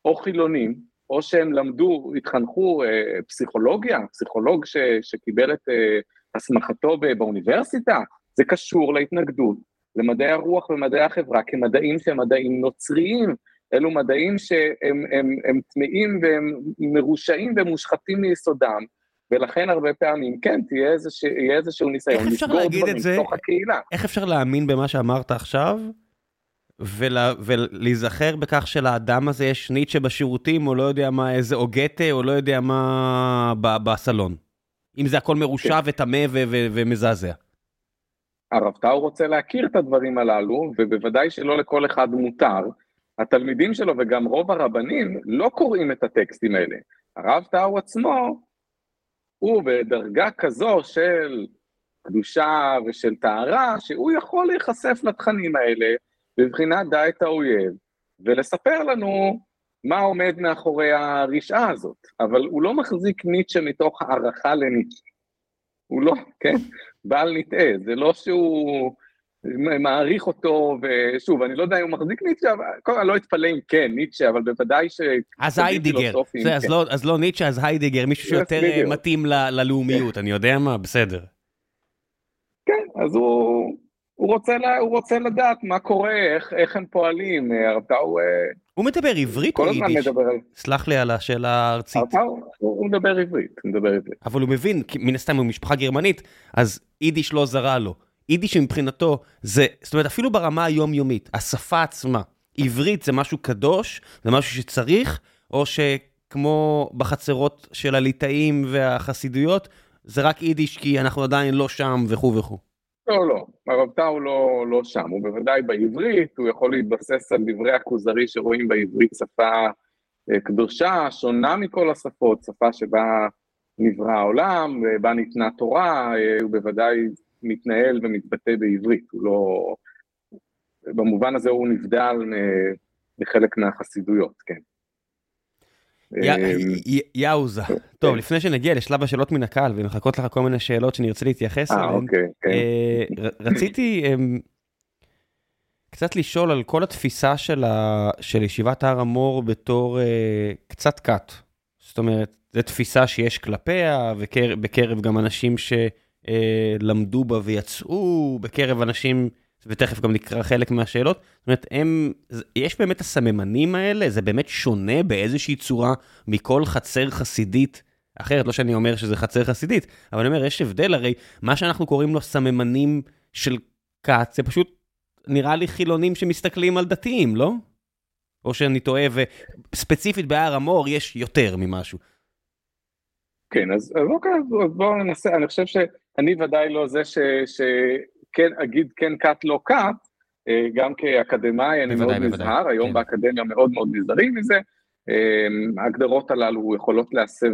או חילונים, או שהם למדו, התחנכו פסיכולוגיה, פסיכולוג ש, שקיבל את הסמכתו באוניברסיטה, זה קשור להתנגדות למדעי הרוח ומדעי החברה כמדעים שהם מדעים נוצריים, אלו מדעים שהם הם, הם טמאים והם מרושעים ומושחתים מיסודם, ולכן הרבה פעמים, כן, תהיה איזשה, יהיה איזשהו ניסיון לסגור דברים בתוך הקהילה. איך אפשר להאמין במה שאמרת עכשיו, ולה, ולהיזכר בכך שלאדם הזה יש ניטשה בשירותים, או לא יודע מה, איזה אוגטה, או לא יודע מה בסלון? אם זה הכל מרושע כן. וטמא ומזעזע. הרב טאו רוצה להכיר את הדברים הללו, ובוודאי שלא לכל אחד מותר. התלמידים שלו וגם רוב הרבנים לא קוראים את הטקסטים האלה. הרב טאו עצמו הוא בדרגה כזו של קדושה ושל טהרה, שהוא יכול להיחשף לתכנים האלה בבחינת דע את האויב, ולספר לנו מה עומד מאחורי הרשעה הזאת. אבל הוא לא מחזיק ניטשה מתוך הערכה לניטשה. הוא לא, כן? בל נטעה, זה לא שהוא מעריך אותו, ושוב, אני לא יודע אם הוא מחזיק ניטשה, אבל כל לא אתפלא אם כן, ניטשה, אבל בוודאי ש... אז היידיגר, זה, אז, כן. לא, אז לא ניטשה, אז היידיגר, מישהו שיותר אה, מתאים ל, ללאומיות, אני יודע מה, בסדר. כן, אז הוא... הוא רוצה, לה, הוא רוצה לדעת מה קורה, איך, איך הם פועלים, הרב טאו... אה, הוא מדבר עברית או יידיש? מדבר... סלח לי על השאלה הארצית. הרב טאו, הוא מדבר עברית, הוא מדבר עברית. אבל הוא מבין, מן הסתם הוא משפחה גרמנית, אז יידיש לא זרה לו. יידיש מבחינתו זה, זאת אומרת, אפילו ברמה היומיומית, השפה עצמה, עברית זה משהו קדוש, זה משהו שצריך, או שכמו בחצרות של הליטאים והחסידויות, זה רק יידיש כי אנחנו עדיין לא שם וכו' וכו'. לא, לא, הרב טאו לא, לא שם, הוא בוודאי בעברית, הוא יכול להתבסס על דברי הכוזרי שרואים בעברית שפה אה, קדושה, שונה מכל השפות, שפה שבה נברא העולם, בה ניתנה תורה, אה, הוא בוודאי מתנהל ומתבטא בעברית, הוא לא... במובן הזה הוא נבדל מחלק מהחסידויות, כן. אמ, יאוזה. טוב, לפני שנגיע לשלב השאלות מן הקהל ומחכות לך כל מיני שאלות שאני ארצה להתייחס אה, אליהן, אוקיי, כן. אה, רציתי אמ, קצת לשאול על כל התפיסה של ישיבת הר המור בתור אה, קצת כת. זאת אומרת, זו תפיסה שיש כלפיה, בקרב גם אנשים שלמדו בה ויצאו, בקרב אנשים ותכף גם נקרא חלק מהשאלות. זאת אומרת, הם, יש באמת הסממנים האלה? זה באמת שונה באיזושהי צורה מכל חצר חסידית אחרת? לא שאני אומר שזה חצר חסידית, אבל אני אומר, יש הבדל, הרי מה שאנחנו קוראים לו סממנים של כת, זה פשוט נראה לי חילונים שמסתכלים על דתיים, לא? או שאני טועה, וספציפית בהר המור יש יותר ממשהו. כן, אז, אז אוקיי, אז בואו ננסה, אני חושב שאני ודאי לא זה ש, ש, כן אגיד כן כת לא כת, אה, גם כאקדמאי אני מאוד נזהר, היום כן. באקדמיה מאוד מאוד נזהרים מזה, אה, ההגדרות הללו יכולות להסב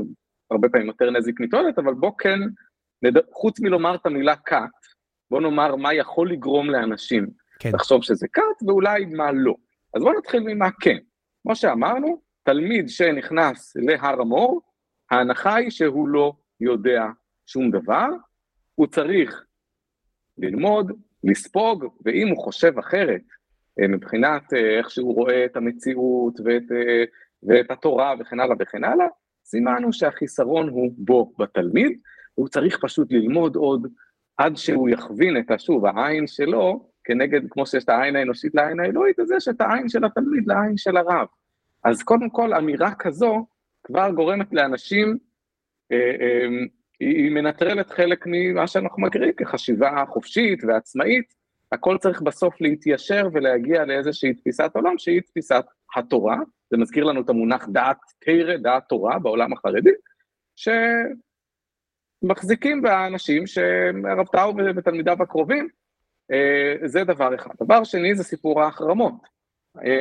הרבה פעמים יותר נזק מתועלת, אבל בוא כן, חוץ מלומר את המילה כת, בוא נאמר מה יכול לגרום לאנשים כן. לחשוב שזה כת ואולי מה לא. אז בוא נתחיל ממה כן. כמו שאמרנו, תלמיד שנכנס להר המור, ההנחה היא שהוא לא יודע שום דבר, הוא צריך ללמוד, לספוג, ואם הוא חושב אחרת, אה, מבחינת אה, איך שהוא רואה את המציאות ואת, אה, ואת התורה וכן הלאה וכן הלאה, סימנו שהחיסרון הוא בו בתלמיד, הוא צריך פשוט ללמוד עוד עד שהוא יכווין את, השוב, העין שלו, כנגד, כמו שיש את העין האנושית לעין האלוהית, אז יש את העין של התלמיד לעין של הרב. אז קודם כל, אמירה כזו כבר גורמת לאנשים אה, אה, היא מנטרלת חלק ממה שאנחנו מכירים כחשיבה חופשית ועצמאית, הכל צריך בסוף להתיישר ולהגיע לאיזושהי תפיסת עולם שהיא תפיסת התורה, זה מזכיר לנו את המונח דעת תרא, דעת תורה בעולם החרדי, שמחזיקים באנשים שהרב טאו ותלמידיו הקרובים, אה, זה דבר אחד. דבר שני זה סיפור ההחרמות.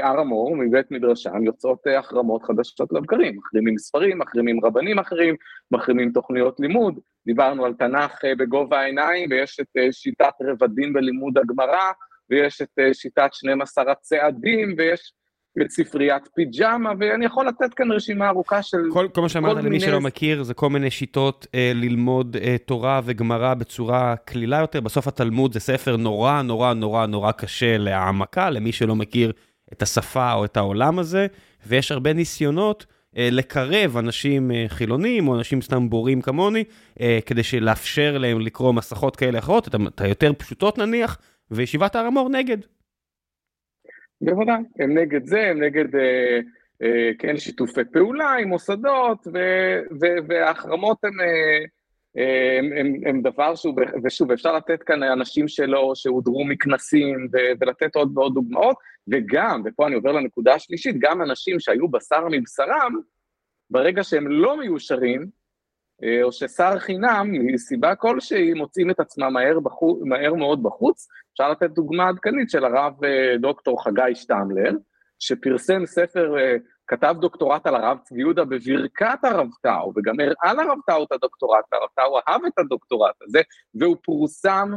הר המור, מבית מדרשם, יוצאות החרמות חדשות לבקרים, מחרימים ספרים, מחרימים רבנים אחרים, מחרימים תוכניות לימוד, דיברנו על תנ"ך בגובה העיניים, ויש את שיטת רבדים בלימוד הגמרא, ויש את שיטת 12 הצעדים, ויש את ספריית פיג'מה, ואני יכול לתת כאן רשימה ארוכה של כל, כל מה שאמרת למי שלא מכיר, זה כל מיני שיטות אה, ללמוד אה, תורה וגמרא בצורה קלילה יותר. בסוף התלמוד זה ספר נורא נורא נורא נורא קשה להעמקה, למי שלא מכיר את השפה או את העולם הזה, ויש הרבה ניסיונות אה, לקרב אנשים אה, חילונים או אנשים סתם בורים כמוני, אה, כדי לאפשר להם לקרוא מסכות כאלה אחרות, את היותר פשוטות נניח, וישיבת הר המור נגד. בוודאי, הם נגד זה, הם נגד, אה, אה, כן, שיתופי פעולה עם מוסדות, וההחרמות הן אה, הם, הם, הם דבר שהוא, ושוב, אפשר לתת כאן אנשים שלו שהודרו מכנסים, ו, ולתת עוד ועוד דוגמאות, וגם, ופה אני עובר לנקודה השלישית, גם אנשים שהיו בשר מבשרם, ברגע שהם לא מיושרים, אה, או ששר חינם, מסיבה כלשהי, מוצאים את עצמם מהר, בחוץ, מהר מאוד בחוץ. אפשר לתת דוגמה עדכנית של הרב אה, דוקטור חגי שטמלר, שפרסם ספר, אה, כתב דוקטורט על הרב צבי יהודה בברכת הרב טאו, וגם הראה לרב טאו את הדוקטורט, והרב טאו אהב את הדוקטורט הזה, והוא פורסם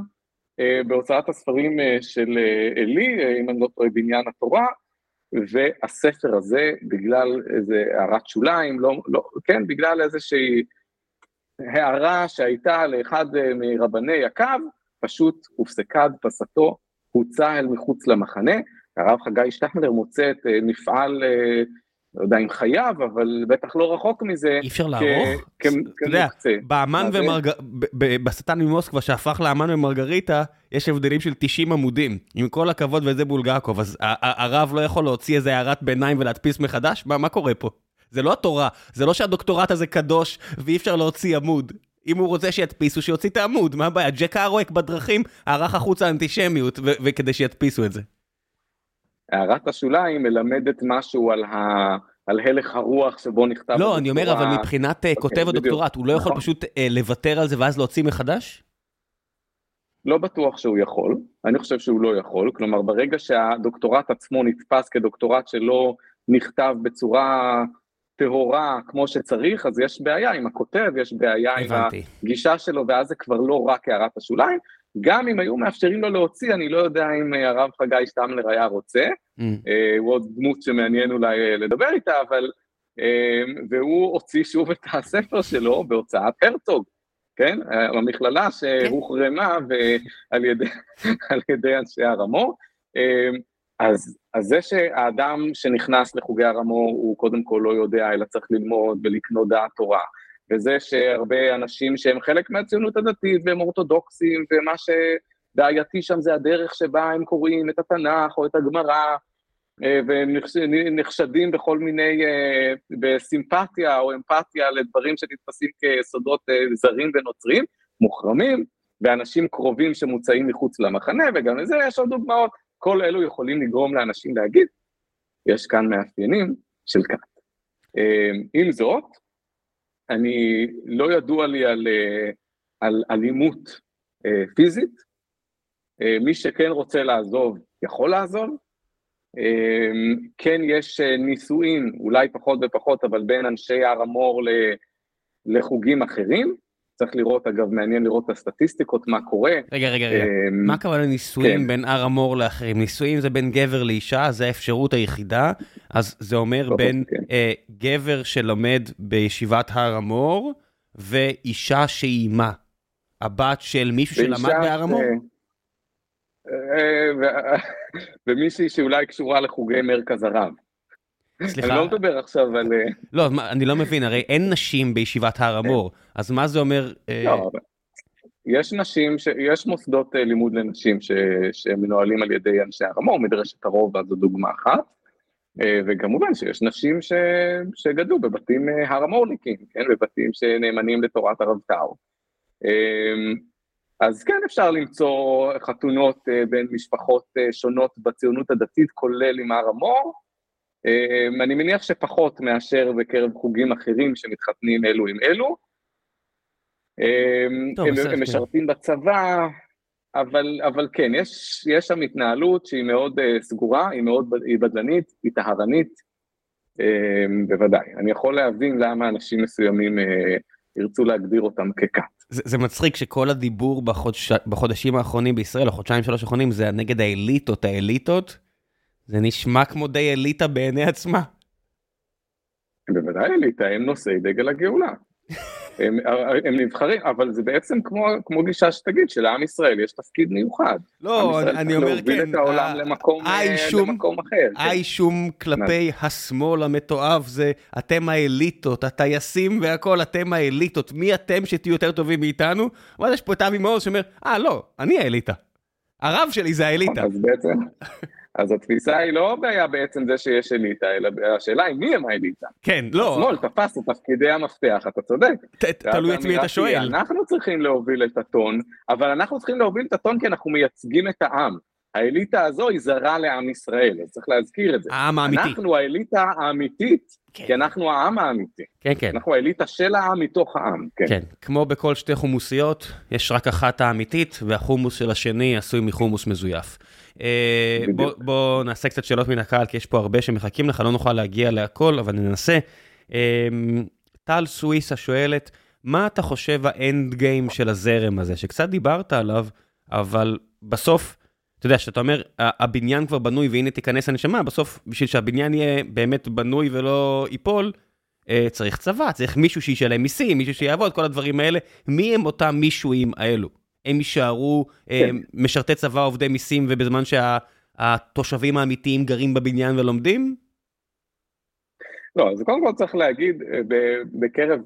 בהוצאת הספרים של עלי, אם אני לא טועה, בניין התורה, והספר הזה, בגלל איזה הערת שוליים, לא, לא, כן, בגלל איזושהי... הערה שהייתה לאחד אה, מרבני הקו, פשוט הופסקה הדפסתו, הוצא אל מחוץ למחנה. הרב חגי שטחנר מוצא את אה, מפעל, אה, לא יודע אם חייו, אבל בטח לא רחוק מזה. אי אפשר לערוך? אתה יודע, באמן ומרגריטה, בשטן ממוסקבה שהפך לאמן ומרגריטה, יש הבדלים של 90 עמודים. עם כל הכבוד וזה בולגקוב, אז הרב לא יכול להוציא איזה הערת ביניים ולהדפיס מחדש? מה קורה פה? זה לא התורה, זה לא שהדוקטורט הזה קדוש ואי אפשר להוציא עמוד. אם הוא רוצה שידפיסו, שיוציא את העמוד, מה הבעיה? ג'ק ארואק בדרכים ערך החוצה אנטישמיות, וכדי שידפיסו את זה. הערת השוליים מלמדת משהו על, ה... על הלך הרוח שבו נכתב לא, אני אומר, אבל מבחינת okay, אה, כותב אוקיי, הדוקטורט, הוא לא יכול נכון. פשוט אה, לוותר על זה ואז להוציא מחדש? לא בטוח שהוא יכול, אני חושב שהוא לא יכול, כלומר ברגע שהדוקטורט עצמו נתפס כדוקטורט שלא נכתב בצורה טהורה כמו שצריך, אז יש בעיה עם הכותב, יש בעיה הבנתי. עם הגישה שלו, ואז זה כבר לא רק הערת השוליים. גם אם היו מאפשרים לו להוציא, אני לא יודע אם אה, הרב חגי שטמלר היה רוצה, mm. אה, הוא עוד דמות שמעניין אולי אה, לדבר איתה, אבל... והוא הוציא שוב את הספר שלו בהוצאת הרצוג, כן? המכללה שהוחרמה על ידי, <laughs> על ידי אנשי הר המור. אז, אז זה שהאדם שנכנס לחוגי הרמור הוא קודם כל לא יודע, אלא צריך ללמוד ולקנות דעת תורה, וזה שהרבה אנשים שהם חלק מהציונות הדתית והם אורתודוקסים, ומה שבעייתי שם זה הדרך שבה הם קוראים את התנ"ך או את הגמרא, אה, והם נחשדים בכל מיני, אה, בסימפתיה או אמפתיה לדברים שנתפסים כיסודות אה, זרים ונוצרים, מוחרמים, ואנשים קרובים שמוצאים מחוץ למחנה, וגם לזה יש עוד דוגמאות. כל אלו יכולים לגרום לאנשים להגיד, יש כאן מאפיינים של כת. עם זאת, אני, לא ידוע לי על, אה, על אלימות אה, פיזית, אה, מי שכן רוצה לעזוב, יכול לעזוב. כן יש נישואין, אולי פחות ופחות, אבל בין אנשי הר המור לחוגים אחרים. צריך לראות, אגב, מעניין לראות את הסטטיסטיקות, מה קורה. רגע, רגע, רגע. אמ, מה הכוונה נישואים כן. בין הר המור לאחרים? נישואים זה בין גבר לאישה, זה האפשרות היחידה, אז זה אומר בין כן. אה, גבר שלומד בישיבת הר המור, ואישה שהיא מה? הבת של מישהו שלמד בהר המור? אה, <laughs> ומישהי שאולי קשורה לחוגי מרכז הרב. סליחה. אני לא מדבר עכשיו על... אה, לא, אני לא מבין, הרי אין נשים בישיבת הר המור, אז מה זה אומר... אה, לא, יש נשים, יש מוסדות אה, לימוד לנשים שמנוהלים על ידי אנשי הר המור, מדרשת הרובע זו דוגמה אחת, וכמובן שיש נשים ש, שגדלו בבתים הר המורניקים, כן, בבתים שנאמנים לתורת הרב טאו. אז כן אפשר למצוא חתונות בין משפחות שונות בציונות הדתית, כולל עם הר המור, אני מניח שפחות מאשר בקרב חוגים אחרים שמתחתנים אלו עם אלו. אמ, טוב, הם, הם משרתים בצבא, אבל, אבל כן, יש, יש שם התנהלות שהיא מאוד uh, סגורה, היא מאוד היא בדלנית, היא טהרנית, uh, בוודאי. אני יכול להבין למה אנשים מסוימים uh, ירצו להגדיר אותם ככת. זה, זה מצחיק שכל הדיבור בחודש, בחודשים האחרונים בישראל, החודשיים שלוש האחרונים, זה נגד האליטות, האליטות. זה נשמע כמו די אליטה בעיני עצמה. בוודאי אליטה, הם נושאי דגל הגאולה. <laughs> הם, הם נבחרים, אבל זה בעצם כמו, כמו גישה שתגיד, שלעם ישראל יש תפקיד מיוחד. לא, אני, אני אומר כן. להוביל את העולם למקום, האישום, למקום אחר. האישום כן. כלפי השמאל המתועב זה, אתם האליטות, הטייסים והכל, אתם האליטות. מי אתם שתהיו יותר טובים מאיתנו? ואז יש פה את אבי מעוז שאומר, אה, לא, אני האליטה. הרב שלי זה האליטה. אז בעצם, <laughs> אז התפיסה היא לא בעיה בעצם זה שיש אליטה, אלא השאלה היא מי הם האליטה. כן, לא. השמאל תפס את תפקידי המפתח, אתה צודק. תלוי את מי אתה שואל. אנחנו צריכים להוביל את הטון, אבל אנחנו צריכים להוביל את הטון כי אנחנו מייצגים את העם. האליטה הזו היא זרה לעם ישראל, אז צריך להזכיר את זה. העם האמיתי. אנחנו האליטה האמיתית, כן. כי אנחנו העם האמיתי. כן, כן. אנחנו האליטה של העם מתוך העם, כן. כן, כמו בכל שתי חומוסיות, יש רק אחת האמיתית, והחומוס של השני עשוי מחומוס מזויף. אה, בוא, בוא נעשה קצת שאלות מן הקהל, כי יש פה הרבה שמחכים לך, לא נוכל להגיע להכל, אבל ננסה. אה, טל סוויסה שואלת, מה אתה חושב האנד גיים של הזרם הזה, שקצת דיברת עליו, אבל בסוף, אתה יודע, שאתה אומר, הבניין כבר בנוי והנה תיכנס הנשמה, בסוף, בשביל שהבניין יהיה באמת בנוי ולא ייפול, אה, צריך צבא, צריך מישהו שישלם מיסים, מישהו שיעבוד, כל הדברים האלה. מי הם אותם מישהוים האלו? הם יישארו אה, כן. משרתי צבא עובדי מיסים ובזמן שהתושבים שה, האמיתיים גרים בבניין ולומדים? לא, אז קודם כל צריך להגיד, אה, בקרב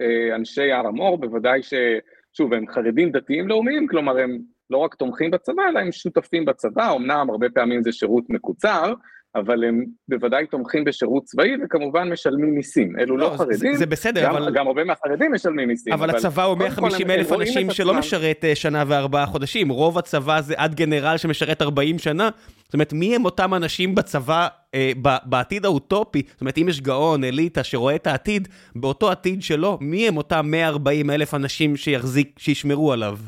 אה, אנשי הר המור, בוודאי ש... שוב, הם חרדים דתיים לאומיים, כלומר הם לא רק תומכים בצבא, אלא הם שותפים בצבא, אמנם הרבה פעמים זה שירות מקוצר, אבל הם בוודאי תומכים בשירות צבאי וכמובן משלמים מיסים. אלו לא, לא חרדים, זה, זה בסדר, גם, אבל... גם הרבה מהחרדים משלמים מיסים. אבל, אבל הצבא הוא 150 אלף אנשים שלא עצמם... משרת אה, שנה וארבעה חודשים, רוב הצבא זה עד גנרל שמשרת 40 שנה. זאת אומרת, מי הם אותם אנשים בצבא אה, בעתיד האוטופי? זאת אומרת, אם יש גאון, אליטה, שרואה את העתיד, באותו עתיד שלו, מי הם אותם 140 אלף אנשים שיחזיק, שישמרו עליו?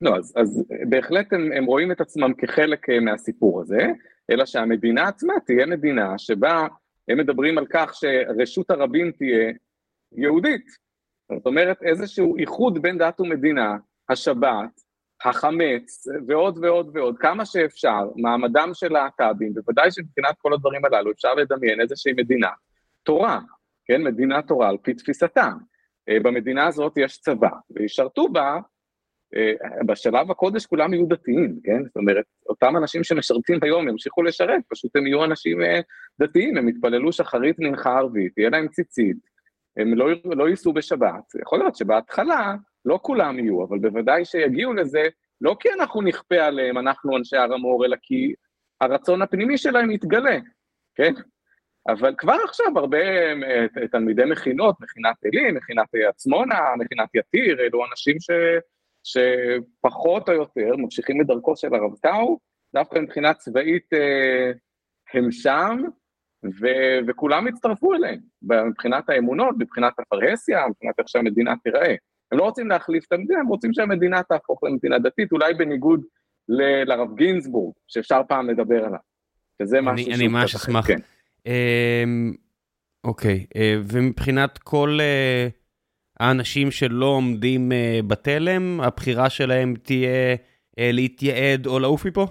לא, אז, אז בהחלט הם, הם רואים את עצמם כחלק אה, מהסיפור הזה. אלא שהמדינה עצמה תהיה מדינה שבה הם מדברים על כך שרשות הרבים תהיה יהודית. זאת אומרת איזשהו איחוד בין דת ומדינה, השבת, החמץ ועוד ועוד ועוד, כמה שאפשר, מעמדם של להט"בים, בוודאי שמבחינת כל הדברים הללו אפשר לדמיין איזושהי מדינה תורה, כן, מדינה תורה על פי תפיסתם. אה, במדינה הזאת יש צבא, וישרתו בה בשלב הקודש כולם יהיו דתיים, כן? זאת אומרת, אותם אנשים שמשרתים היום ימשיכו לשרת, פשוט הם יהיו אנשים אה, דתיים, הם יתפללו שחרית מנחה ערבית, יהיה להם ציצית, הם לא, לא ייסעו בשבת. יכול להיות שבהתחלה לא כולם יהיו, אבל בוודאי שיגיעו לזה, לא כי אנחנו נכפה עליהם, אנחנו אנשי הר המור, אלא כי הרצון הפנימי שלהם יתגלה, כן? אבל כבר עכשיו הרבה אה, תלמידי מכינות, מכינת עלי, מכינת עצמונה, מכינת יתיר, אלו אנשים ש... שפחות או יותר ממשיכים את דרכו של הרב טאו, דווקא מבחינה צבאית אה, הם שם, ו- וכולם הצטרפו אליהם, מבחינת האמונות, מבחינת הפרהסיה, מבחינת איך שהמדינה תיראה. הם לא רוצים להחליף את המדינה, הם רוצים שהמדינה תהפוך למדינה דתית, אולי בניגוד ל- לרב גינזבורג, שאפשר פעם לדבר עליו. שזה משהו אני, אני ממש אשמח. כן. אמ, אוקיי, אה, ומבחינת כל... אה, האנשים שלא עומדים uh, בתלם, הבחירה שלהם תהיה uh, להתייעד או לעוף מפה?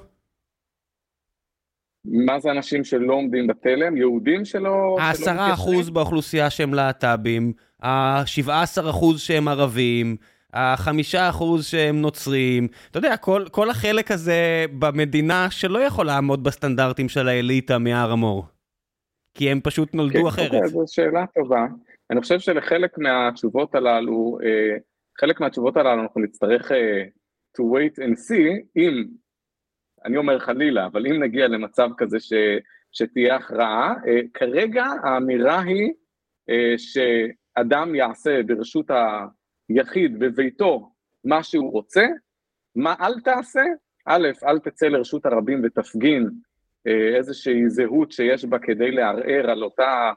מה זה אנשים שלא עומדים בתלם? יהודים שלא... העשרה אחוז באוכלוסייה שהם להט"בים, השבעה עשר אחוז שהם ערבים, החמישה אחוז שהם נוצרים, אתה יודע, כל, כל החלק הזה במדינה שלא יכול לעמוד בסטנדרטים של האליטה מהר המור. כי הם פשוט נולדו כן, אחרת. כן, זו שאלה טובה. אני חושב שלחלק מהתשובות הללו, אה, חלק מהתשובות הללו אנחנו נצטרך אה, to wait and see, אם, אני אומר חלילה, אבל אם נגיע למצב כזה ש, שתהיה הכרעה, אה, כרגע האמירה היא שאדם יעשה ברשות היחיד בביתו מה שהוא רוצה, מה אל תעשה? א', אל תצא לרשות הרבים ותפגין איזושהי זהות שיש בה כדי לערער על אותה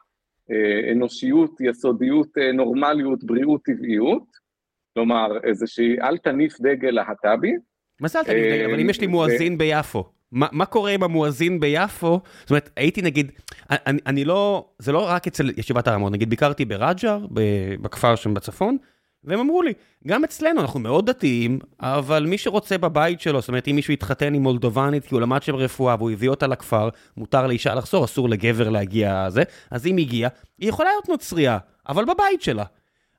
אנושיות, יסודיות, אה, נורמליות, בריאות, טבעיות, כלומר, איזושהי, אל תניף דגל להט"בי. מה זה אל תניף דגל? אבל אם יש לי מואזין ביפו, מה, מה קורה עם המואזין ביפו? זאת אומרת, הייתי נגיד, אני, אני לא, זה לא רק אצל ישיבת הרמות, נגיד ביקרתי ברג'ר, בכפר שם בצפון, והם אמרו לי, גם אצלנו אנחנו מאוד דתיים, אבל מי שרוצה בבית שלו, זאת אומרת, אם מישהו יתחתן עם מולדובנית כי הוא למד שם רפואה והוא הביא אותה לכפר, מותר לאישה לחזור, אסור לגבר להגיע זה, אז אם הגיעה, היא יכולה להיות נוצרייה, אבל בבית שלה.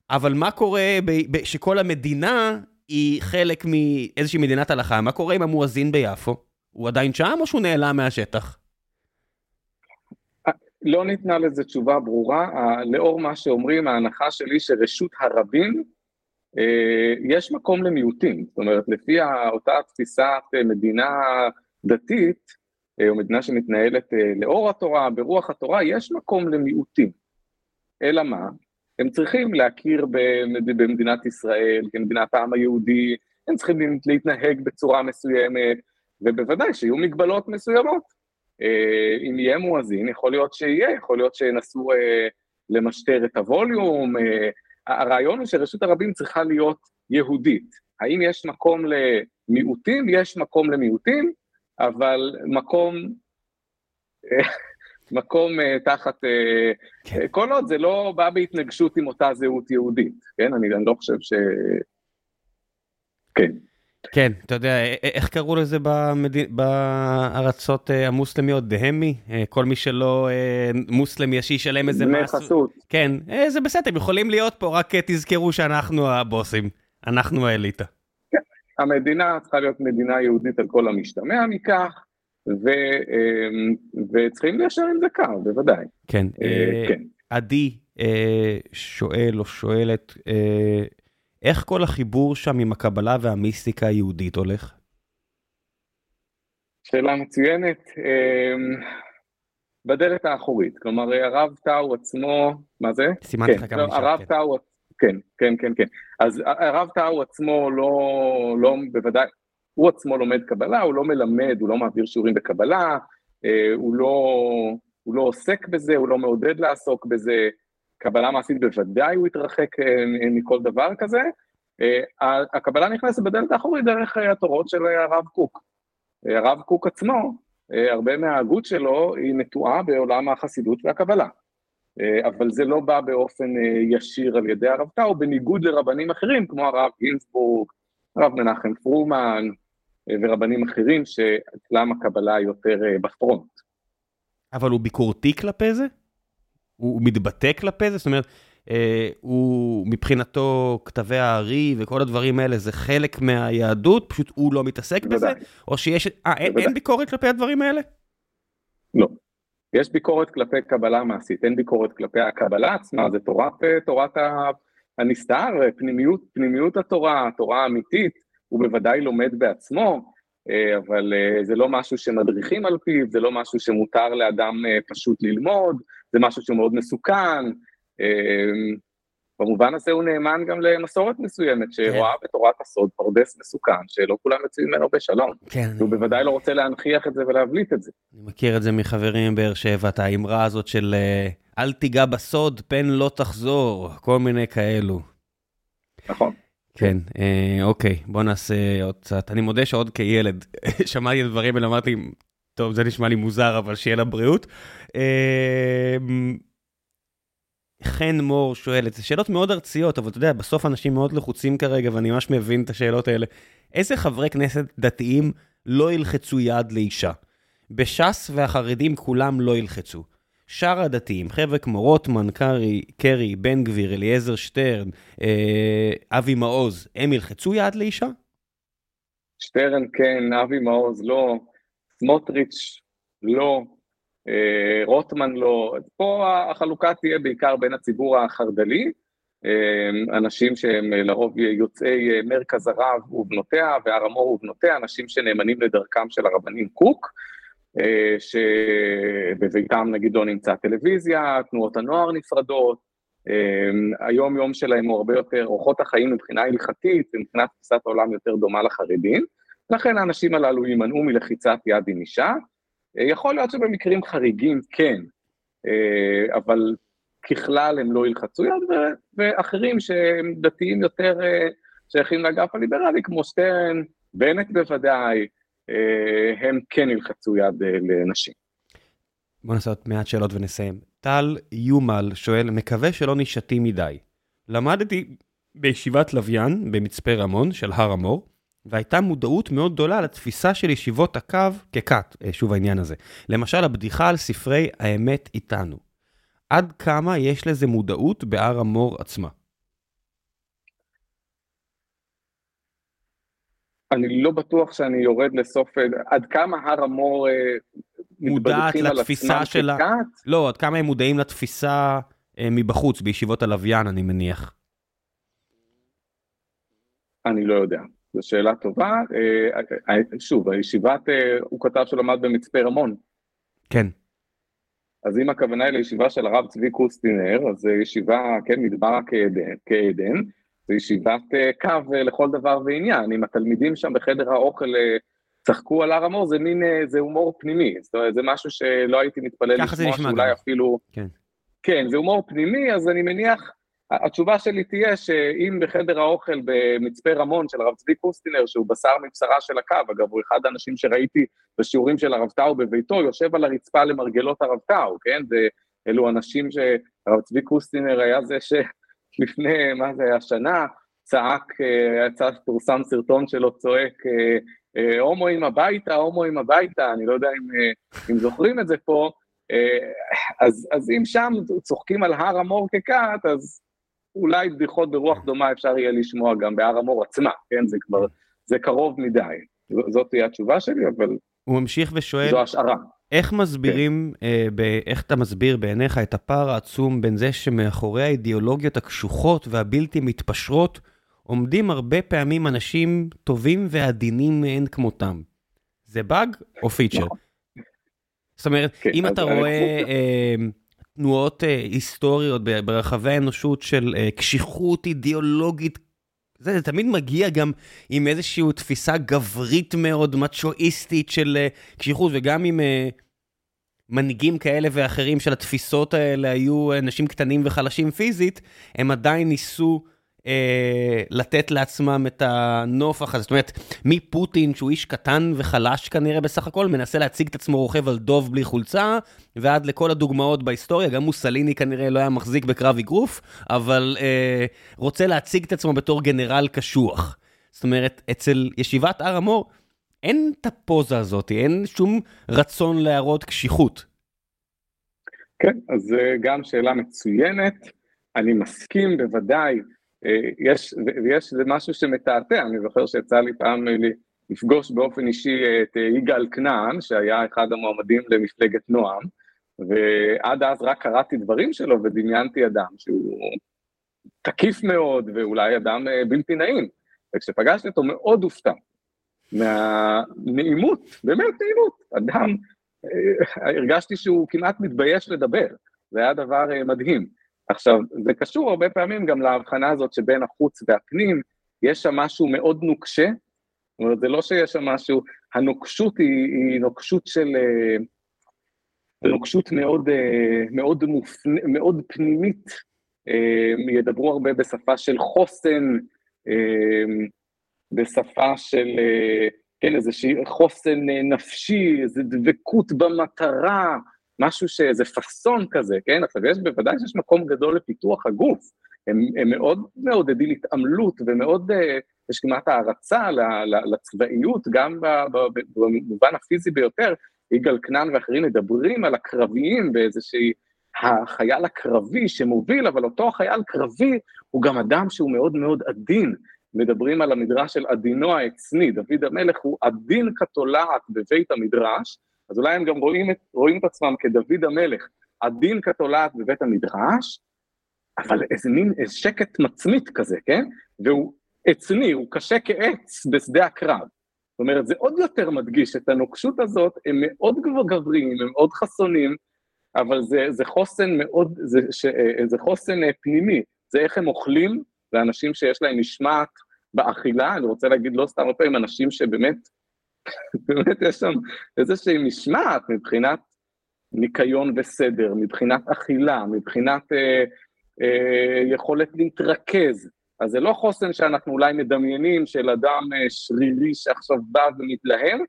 אבל מה קורה ב- ב- שכל המדינה היא חלק מאיזושהי מדינת הלכה? מה קורה עם המואזין ביפו? הוא עדיין שם או שהוא נעלם מהשטח? לא ניתנה לזה תשובה ברורה, לאור מה שאומרים, ההנחה שלי שרשות הרבים, יש מקום למיעוטים, זאת אומרת, לפי אותה תפיסת מדינה דתית, אה, או מדינה שמתנהלת אה, לאור התורה, ברוח התורה, יש מקום למיעוטים. אלא מה? הם צריכים להכיר במדינת ישראל כמדינת העם היהודי, הם צריכים להתנהג בצורה מסוימת, ובוודאי שיהיו מגבלות מסוימות. אה, אם יהיה מואזין, יכול להיות שיהיה, יכול להיות שינסו אה, למשטר את הווליום. הרעיון הוא שרשות הרבים צריכה להיות יהודית. האם יש מקום למיעוטים? יש מקום למיעוטים, אבל מקום... <laughs> מקום uh, תחת, uh, כן. כל עוד זה לא בא בהתנגשות עם אותה זהות יהודית, כן? אני, אני לא חושב ש... כן. כן, אתה יודע, איך קראו לזה במד... בארצות המוסלמיות? דהמי? כל מי שלא מוסלמי, שישלם איזה מס. דמי חסות. כן, זה בסדר, הם יכולים להיות פה, רק תזכרו שאנחנו הבוסים, אנחנו האליטה. המדינה צריכה להיות מדינה יהודית על כל המשתמע מכך. ו, וצריכים ליישר עם זה קו, בוודאי. כן, כן. עדי שואל או שואלת, איך כל החיבור שם עם הקבלה והמיסטיקה היהודית הולך? שאלה מצוינת. אמ, בדלת האחורית, כלומר הרב טאו עצמו, מה זה? סימנתי לך כן, כמה נשאר, הרב כן. טאו, כן, כן, כן, כן. אז הרב טאו עצמו לא, לא, בוודאי, הוא עצמו לומד קבלה, הוא לא מלמד, הוא לא מעביר שיעורים בקבלה, אה, הוא לא, הוא לא עוסק בזה, הוא לא מעודד לעסוק בזה, קבלה מעשית בוודאי הוא יתרחק אה, מכל דבר כזה. אה, הקבלה נכנסת בדלת האחורית דרך אה, התורות של הרב קוק. הרב קוק עצמו, הרבה מההגות שלו היא נטועה בעולם החסידות והקבלה. אבל זה לא בא באופן ישיר על ידי הרב טאו, בניגוד לרבנים אחרים כמו הרב גינסבורג, הרב מנחם פרומן ורבנים אחרים שאצלם הקבלה יותר בפרונט. אבל הוא ביקורתי כלפי זה? הוא מתבטא כלפי זה? זאת אומרת, אה, הוא מבחינתו כתבי הארי וכל הדברים האלה זה חלק מהיהדות, פשוט הוא לא מתעסק בזה? או שיש... אה, אין, אין ביקורת כלפי הדברים האלה? לא. יש ביקורת כלפי קבלה מעשית, אין ביקורת כלפי הקבלה עצמה, זה תורת, תורת הנסתר, פנימיות, פנימיות התורה, התורה האמיתית, הוא בוודאי לומד בעצמו, אה, אבל אה, זה לא משהו שמדריכים על פיו, זה לא משהו שמותר לאדם אה, פשוט ללמוד, זה משהו שהוא מאוד מסוכן. במובן הזה הוא נאמן גם למסורת מסוימת, שרואה כן. בתורת הסוד פרדס מסוכן, שלא כולם יוצאים ממנו בשלום. כן. הוא בוודאי לא רוצה להנכיח את זה ולהבליט את זה. אני מכיר את זה מחברים מבאר שבע, את האמרה הזאת של אל תיגע בסוד, פן לא תחזור, כל מיני כאלו. נכון. כן, אה, אוקיי, בוא נעשה עוד קצת. אני מודה שעוד כילד <laughs> שמעתי את הדברים האלה, אמרתי, טוב, זה נשמע לי מוזר, אבל שיהיה לבריאות. אה, חן מור שואלת, זה שאלות מאוד ארציות, אבל אתה יודע, בסוף אנשים מאוד לחוצים כרגע, ואני ממש מבין את השאלות האלה. איזה חברי כנסת דתיים לא ילחצו יד לאישה? בש"ס והחרדים כולם לא ילחצו. שאר הדתיים, חבר'ה כמו רוטמן, קרי, קרי, בן גביר, אליעזר שטרן, אה, אבי מעוז, הם ילחצו יד לאישה? שטרן כן, אבי מעוז לא, סמוטריץ' לא, אה, רוטמן לא. פה החלוקה תהיה בעיקר בין הציבור החרד"לי, אה, אנשים שהם לרוב יוצאי מרכז הרב ובנותיה והר המור ובנותיה, אנשים שנאמנים לדרכם של הרבנים קוק, אה, שבביתם נגיד לא נמצא טלוויזיה, תנועות הנוער נפרדות, אה, היום יום שלהם הוא הרבה יותר, אורחות החיים מבחינה הלכתית ומבחינת תפיסת העולם יותר דומה לחרדים, לכן האנשים הללו יימנעו מלחיצת יד עם אישה. אה, יכול להיות שבמקרים חריגים כן, אבל ככלל הם לא ילחצו יד, ואחרים שהם דתיים יותר שייכים לאגף הליברלי, כמו שטרן, בנט בוודאי, אה, הם כן ילחצו יד אה, לנשים. בוא נעשה עוד מעט שאלות ונסיים. טל יומל שואל, מקווה שלא נשתי מדי. למדתי בישיבת לוויין במצפה רמון של הר המור, והייתה מודעות מאוד גדולה לתפיסה של ישיבות הקו ככת, אה, שוב העניין הזה. למשל, הבדיחה על ספרי האמת איתנו. עד כמה יש לזה מודעות בהר המור עצמה? אני לא בטוח שאני יורד לסוף, עד כמה הר המור אה, מודעת לתפיסה שלה, לא, עד כמה הם מודעים לתפיסה אה, מבחוץ, בישיבות הלוויין, אני מניח. אני לא יודע, זו שאלה טובה. אה, שוב, הישיבת, הוא כתב שהוא למד במצפה רמון. כן. אז אם הכוונה היא לישיבה של הרב צבי קוסטינר, אז זו ישיבה, כן, מדבר כעדן, זו ישיבת קו לכל דבר ועניין. אם התלמידים שם בחדר האוכל צחקו על הר המור, זה מין, זה הומור פנימי. זאת אומרת, זה משהו שלא הייתי מתפלל לשמוע, שאולי אפילו... כן. כן, זה הומור פנימי, אז אני מניח, התשובה שלי תהיה שאם בחדר האוכל במצפה רמון של הרב צבי קוסטינר, שהוא בשר מבשרה של הקו, אגב, הוא אחד האנשים שראיתי בשיעורים של הרב טאו בביתו, יושב על הרצפה למרגלות הרב טאו, כן? זה, אלו אנשים שהרב צבי קוסטינר היה זה שלפני, מה זה היה, שנה, צעק, יצא, פורסם סרטון שלו צועק, הומואים הביתה, הומואים הביתה, אני לא יודע אם, אם זוכרים את זה פה, אז, אז אם שם צוחקים על הר המור ככת, אז אולי בדיחות ברוח דומה אפשר יהיה לשמוע גם בהר המור עצמה, כן? זה כבר, זה קרוב מדי. זאת תהיה התשובה שלי, אבל... הוא ממשיך ושואל... זו השערה. איך מסבירים, כן. אה, ב- איך אתה מסביר בעיניך את הפער העצום בין זה שמאחורי האידיאולוגיות הקשוחות והבלתי מתפשרות, עומדים הרבה פעמים אנשים טובים ועדינים מאין כמותם. זה באג או פיצ'ר? נכון. זאת אומרת, כן, אם אתה רואה... אה, תנועות אה, היסטוריות ברחבי האנושות של אה, קשיחות אידיאולוגית. זה, זה תמיד מגיע גם עם איזושהי תפיסה גברית מאוד, מצ'ואיסטית של אה, קשיחות, וגם עם מנהיגים כאלה ואחרים של התפיסות האלה היו אנשים קטנים וחלשים פיזית, הם עדיין ניסו לתת לעצמם את הנופח הזה. זאת אומרת, מפוטין, שהוא איש קטן וחלש כנראה בסך הכל, מנסה להציג את עצמו רוכב על דוב בלי חולצה, ועד לכל הדוגמאות בהיסטוריה, גם מוסליני כנראה לא היה מחזיק בקרב אגרוף, אבל אה, רוצה להציג את עצמו בתור גנרל קשוח. זאת אומרת, אצל ישיבת הר המור, אין את הפוזה הזאת, אין שום רצון להראות קשיחות. כן, אז זו גם שאלה מצוינת. אני מסכים בוודאי אה, יש, ויש, זה משהו שמתעתע, אני זוכר שיצא לי פעם לפגוש באופן אישי את אה, יגאל כנען, שהיה אחד המועמדים למפלגת נועם, ועד אז רק קראתי דברים שלו ודמיינתי אדם שהוא תקיף מאוד ואולי אדם אה, בלתי נעים. וכשפגשתי אותו מאוד הופתע מהנעימות, באמת נעימות. אדם, הרגשתי שהוא כמעט מתבייש לדבר, זה היה דבר מדהים. עכשיו, זה קשור הרבה פעמים גם להבחנה הזאת שבין החוץ והפנים, יש שם משהו מאוד נוקשה, זאת אומרת, זה לא שיש שם משהו, הנוקשות היא, היא נוקשות של... אה, נוקשות מאוד, אה, מאוד, מופנ... מאוד פנימית, אה, ידברו הרבה בשפה של חוסן, בשפה של, כן, איזושהי חוסן נפשי, איזו דבקות במטרה, משהו שזה פאסון כזה, כן? עכשיו, יש בוודאי שיש מקום גדול לפיתוח הגוף. הם, הם מאוד מעודדים התעמלות ומאוד, אה, יש כמעט הערצה לצבאיות, גם במובן הפיזי ביותר. יגאל כנען ואחרים מדברים על הקרביים באיזושהי, החייל הקרבי שמוביל, אבל אותו החייל קרבי הוא גם אדם שהוא מאוד מאוד עדין. מדברים על המדרש של עדינו העצני, דוד המלך הוא עדין כתולעת בבית המדרש, אז אולי הם גם רואים את, רואים את עצמם כדוד המלך, עדין כתולעת בבית המדרש, אבל איזה מין איזה שקט מצמית כזה, כן? והוא עצני, הוא קשה כעץ בשדה הקרב. זאת אומרת, זה עוד יותר מדגיש את הנוקשות הזאת, הם מאוד גבריים, הם מאוד חסונים, אבל זה, זה חוסן מאוד, זה, ש, זה חוסן אה, פנימי, זה איך הם אוכלים, זה אנשים שיש להם משמעת באכילה, אני רוצה להגיד לא סתם הרבה פעמים אנשים שבאמת <laughs> באמת יש שם איזושהי משמעת מבחינת ניקיון וסדר, מבחינת אכילה, מבחינת אה, אה, יכולת להתרכז. אז זה לא חוסן שאנחנו אולי מדמיינים של אדם שרירי שעכשיו בא ומתלהם,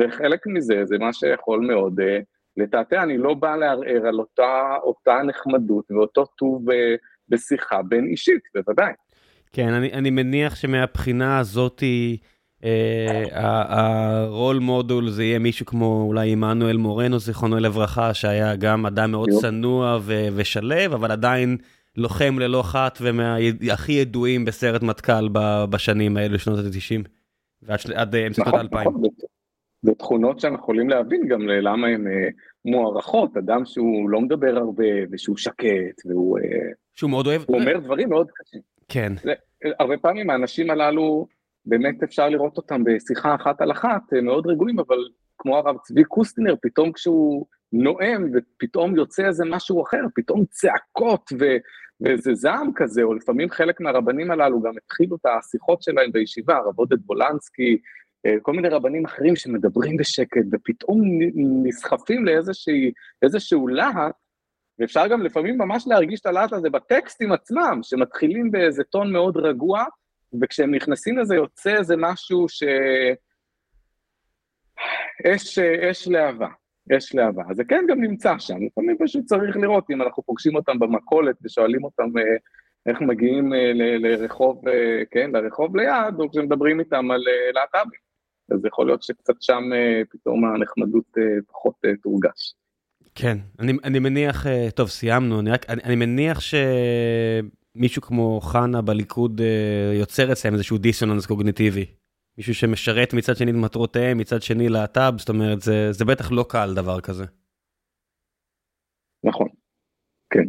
וחלק מזה זה מה שיכול מאוד לתעתע, אני לא בא לערער על אותה, אותה נחמדות ואותו טוב בשיחה בין אישית, בוודאי. כן, אני, אני מניח שמהבחינה הזאתי, הרול מודול זה יהיה מישהו כמו אולי עמנואל מורנו, זיכרונו לברכה, שהיה גם אדם מאוד צנוע ושלב, אבל עדיין לוחם ללא חת ומהכי ידועים בסרט מטכ"ל בשנים האלו, שנות ה-90, ועד אמצע שנות ה-2000. זה תכונות שאנחנו יכולים להבין גם למה הן אה, מוערכות, אדם שהוא לא מדבר הרבה ושהוא שקט והוא... אה, שהוא מאוד אוהב... הוא אומר דברים מאוד קשים. כן. הרבה פעמים האנשים הללו, באמת אפשר לראות אותם בשיחה אחת על אחת, אה, מאוד רגועים, אבל כמו הרב צבי קוסטינר, פתאום כשהוא נואם ופתאום יוצא איזה משהו אחר, פתאום צעקות ו... ואיזה זעם כזה, או לפעמים חלק מהרבנים הללו גם התחילו את השיחות שלהם בישיבה, הרב עודד בולנסקי, אה, כל מיני רבנים אחרים שמדברים בשקט ופתאום נסחפים לאיזשהו להט, ואפשר גם לפעמים ממש להרגיש את הלהט הזה בטקסטים עצמם, שמתחילים באיזה טון מאוד רגוע, וכשהם נכנסים לזה יוצא איזה משהו ש... אש, אש להבה, אש להבה. זה כן גם נמצא שם, לפעמים פשוט צריך לראות אם אנחנו פוגשים אותם במכולת ושואלים אותם אה, איך מגיעים אה, לרחוב, כן, לרחוב ליד, או כשמדברים איתם על להט"בים. אז יכול להיות שקצת שם אה, פתאום הנחמדות אה, פחות אה, תורגש. כן, אני, אני מניח, טוב, סיימנו, אני, רק, אני, אני מניח שמישהו כמו חנה בליכוד יוצר אצלם איזשהו דיסוננס קוגניטיבי. מישהו שמשרת מצד שני את מטרותיהם, מצד שני להט"ב, זאת אומרת, זה, זה בטח לא קל דבר כזה. נכון, כן.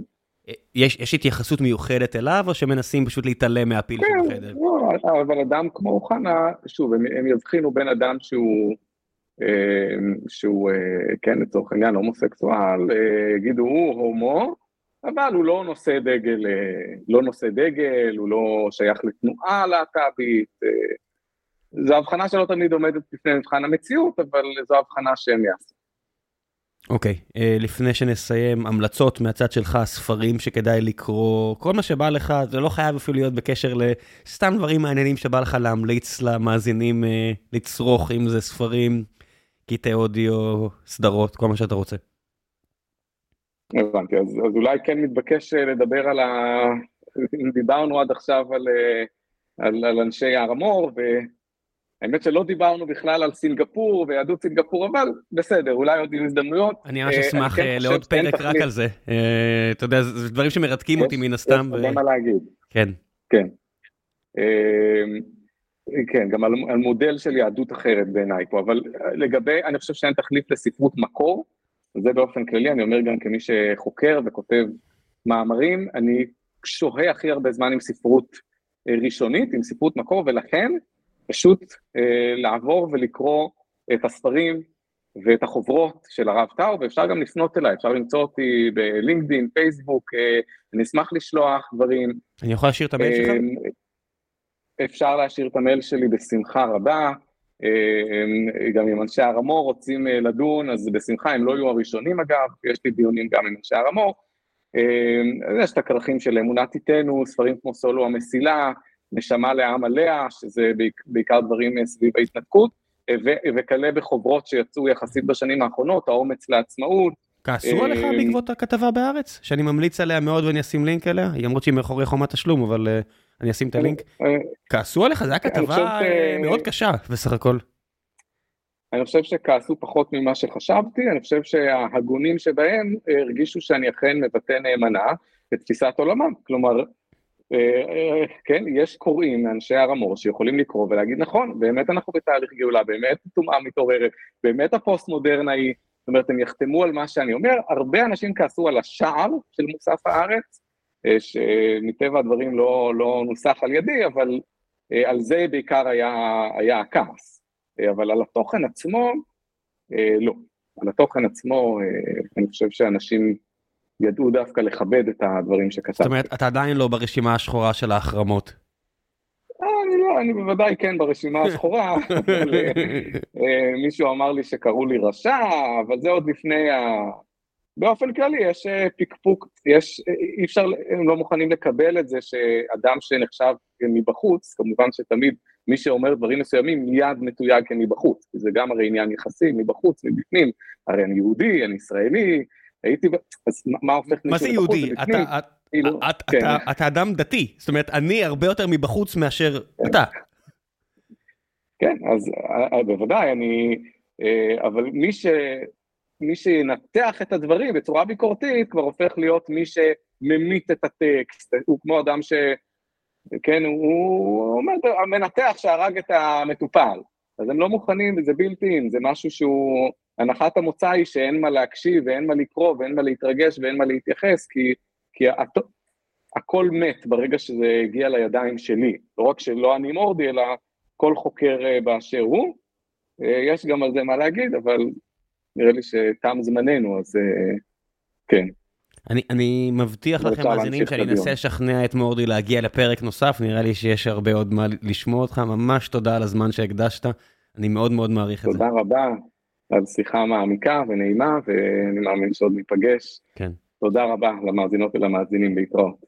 יש, יש התייחסות מיוחדת אליו, או שמנסים פשוט להתעלם מהפיל כן, שבחדר? לא, אבל אדם כמו אוחנה, שוב, הם, הם יבחינו בין אדם שהוא, אה, שהוא, אה, כן, לצורך העניין, הומוסקסואל, אה, יגידו הוא הומו, אבל הוא לא נושא דגל, לא נושא דגל, הוא לא שייך לתנועה להט"בית. זו הבחנה שלא תמיד עומדת בפני מבחן המציאות, אבל זו הבחנה שהם יעשו. אוקיי, okay, אה, לפני שנסיים, המלצות מהצד שלך, ספרים שכדאי לקרוא, כל מה שבא לך, זה לא חייב אפילו להיות בקשר לסתם דברים מעניינים שבא לך להמליץ למאזינים לצרוך, אם זה ספרים, קטעי אודיו, סדרות, כל מה שאתה רוצה. הבנתי, אז, אז אולי כן מתבקש אה, לדבר על ה... אם דיברנו עד עכשיו על, על, על אנשי הר המור, האמת שלא דיברנו בכלל על סינגפור ויהדות סינגפור, אבל בסדר, אולי עוד יהיו הזדמנויות. אני ממש אה, אשמח כן אה, לעוד פרק רק על זה. אה, אתה יודע, זה דברים שמרתקים אותי מן הסתם. יש הרבה מה להגיד. כן. כן. כן, גם על, על מודל של יהדות אחרת בעיניי פה, אבל לגבי, אני חושב שאין תחליף לספרות מקור, זה באופן כללי, אני אומר גם כמי שחוקר וכותב מאמרים, אני שוהה הכי הרבה זמן עם ספרות ראשונית, עם ספרות מקור, ולכן פשוט אה, לעבור ולקרוא את הספרים ואת החוברות של הרב טאו, ואפשר גם לפנות אליי, אפשר למצוא אותי בלינקדאין, פייסבוק, אה, אני אשמח לשלוח דברים. אני יכול להשאיר את המייל שלך? אה, אפשר להשאיר את המייל שלי בשמחה רבה. אה, גם אם אנשי הר המור רוצים אה, לדון, אז בשמחה, הם לא יהיו הראשונים אגב, יש לי דיונים גם עם אנשי הר המור. אה, יש את הכרכים של אמונת תיתנו, ספרים כמו סולו המסילה, נשמה לעם עליה, שזה בעיקר דברים אה, סביב ההתנתקות, וכלה בחוברות שיצאו יחסית בשנים האחרונות, האומץ לעצמאות. כעסו עליך אה, בעקבות הכתבה בהארץ? שאני ממליץ עליה מאוד ואני אשים לינק אליה, למרות שהיא מאחורי חומת תשלום, אבל אני אשים את הלינק. כעסו עליך? זו הייתה כתבה מאוד קשה בסך הכל. אני חושב שכעסו פחות ממה שחשבתי, אני חושב שההגונים שבהם הרגישו שאני אכן מבטא נאמנה את תפיסת עולמם. כלומר, כן, יש קוראים מאנשי הר המור שיכולים לקרוא ולהגיד נכון, באמת אנחנו בתהליך גאולה, באמת טומאה מתעוררת, באמת הפוסט-מודרנה היא, זאת אומרת, הם יחתמו על מה שאני אומר, הרבה אנשים כעסו על השער של מוסף הארץ, אה, שמטבע הדברים לא, לא נוסח על ידי, אבל אה, על זה בעיקר היה, היה הכעס. אה, אבל על התוכן עצמו, לא. על התוכן עצמו, אני חושב שאנשים ידעו דווקא לכבד את הדברים שכתבתי. זאת אומרת, אתה עדיין לא ברשימה השחורה של ההחרמות. אה, אני לא, אני בוודאי כן ברשימה השחורה. <laughs> אה, מישהו אמר לי שקראו לי רשע, אבל זה עוד לפני, ה... באופן כללי יש אה, פקפוק, יש, אה, אי אפשר, הם לא מוכנים לקבל את זה שאדם שנחשב מבחוץ, כמובן שתמיד מי שאומר דברים מסוימים מיד מתויג כמבחוץ, כי זה גם הרי עניין יחסי, מבחוץ, מבפנים, הרי אני יהודי, אני ישראלי, הייתי, אז מה הופך מה זה יהודי? אתה, כאילו, כן. אתה אדם דתי, זאת אומרת, אני הרבה יותר מבחוץ מאשר כן. אתה. כן, אז אה, בוודאי, אני, אבל מי ש... מי שינתח את הדברים בצורה ביקורתית כבר הופך להיות מי שממית את הטקסט, הוא כמו אדם ש... כן, הוא אומר, המנתח שהרג את המטופל. אז הם לא מוכנים, וזה בלתי אין, זה משהו שהוא... הנחת המוצא היא שאין מה להקשיב, ואין מה לקרוא, ואין מה להתרגש, ואין מה להתייחס, כי, כי הת... הכל מת ברגע שזה הגיע לידיים שלי. לא רק שלא אני מורדי, אלא כל חוקר אה, באשר הוא. אה, יש גם על זה מה להגיד, אבל נראה לי שתם זמננו, אז אה, כן. אני, אני מבטיח לכם, מאזינים, שאני אנסה לשכנע את מורדי להגיע לפרק נוסף, נראה לי שיש הרבה עוד מה לשמוע אותך, ממש תודה על הזמן שהקדשת, אני מאוד מאוד מעריך את זה. תודה רבה על שיחה מעמיקה ונעימה, ואני מאמין שעוד ניפגש. כן. תודה רבה למאזינות ולמאזינים להתראות.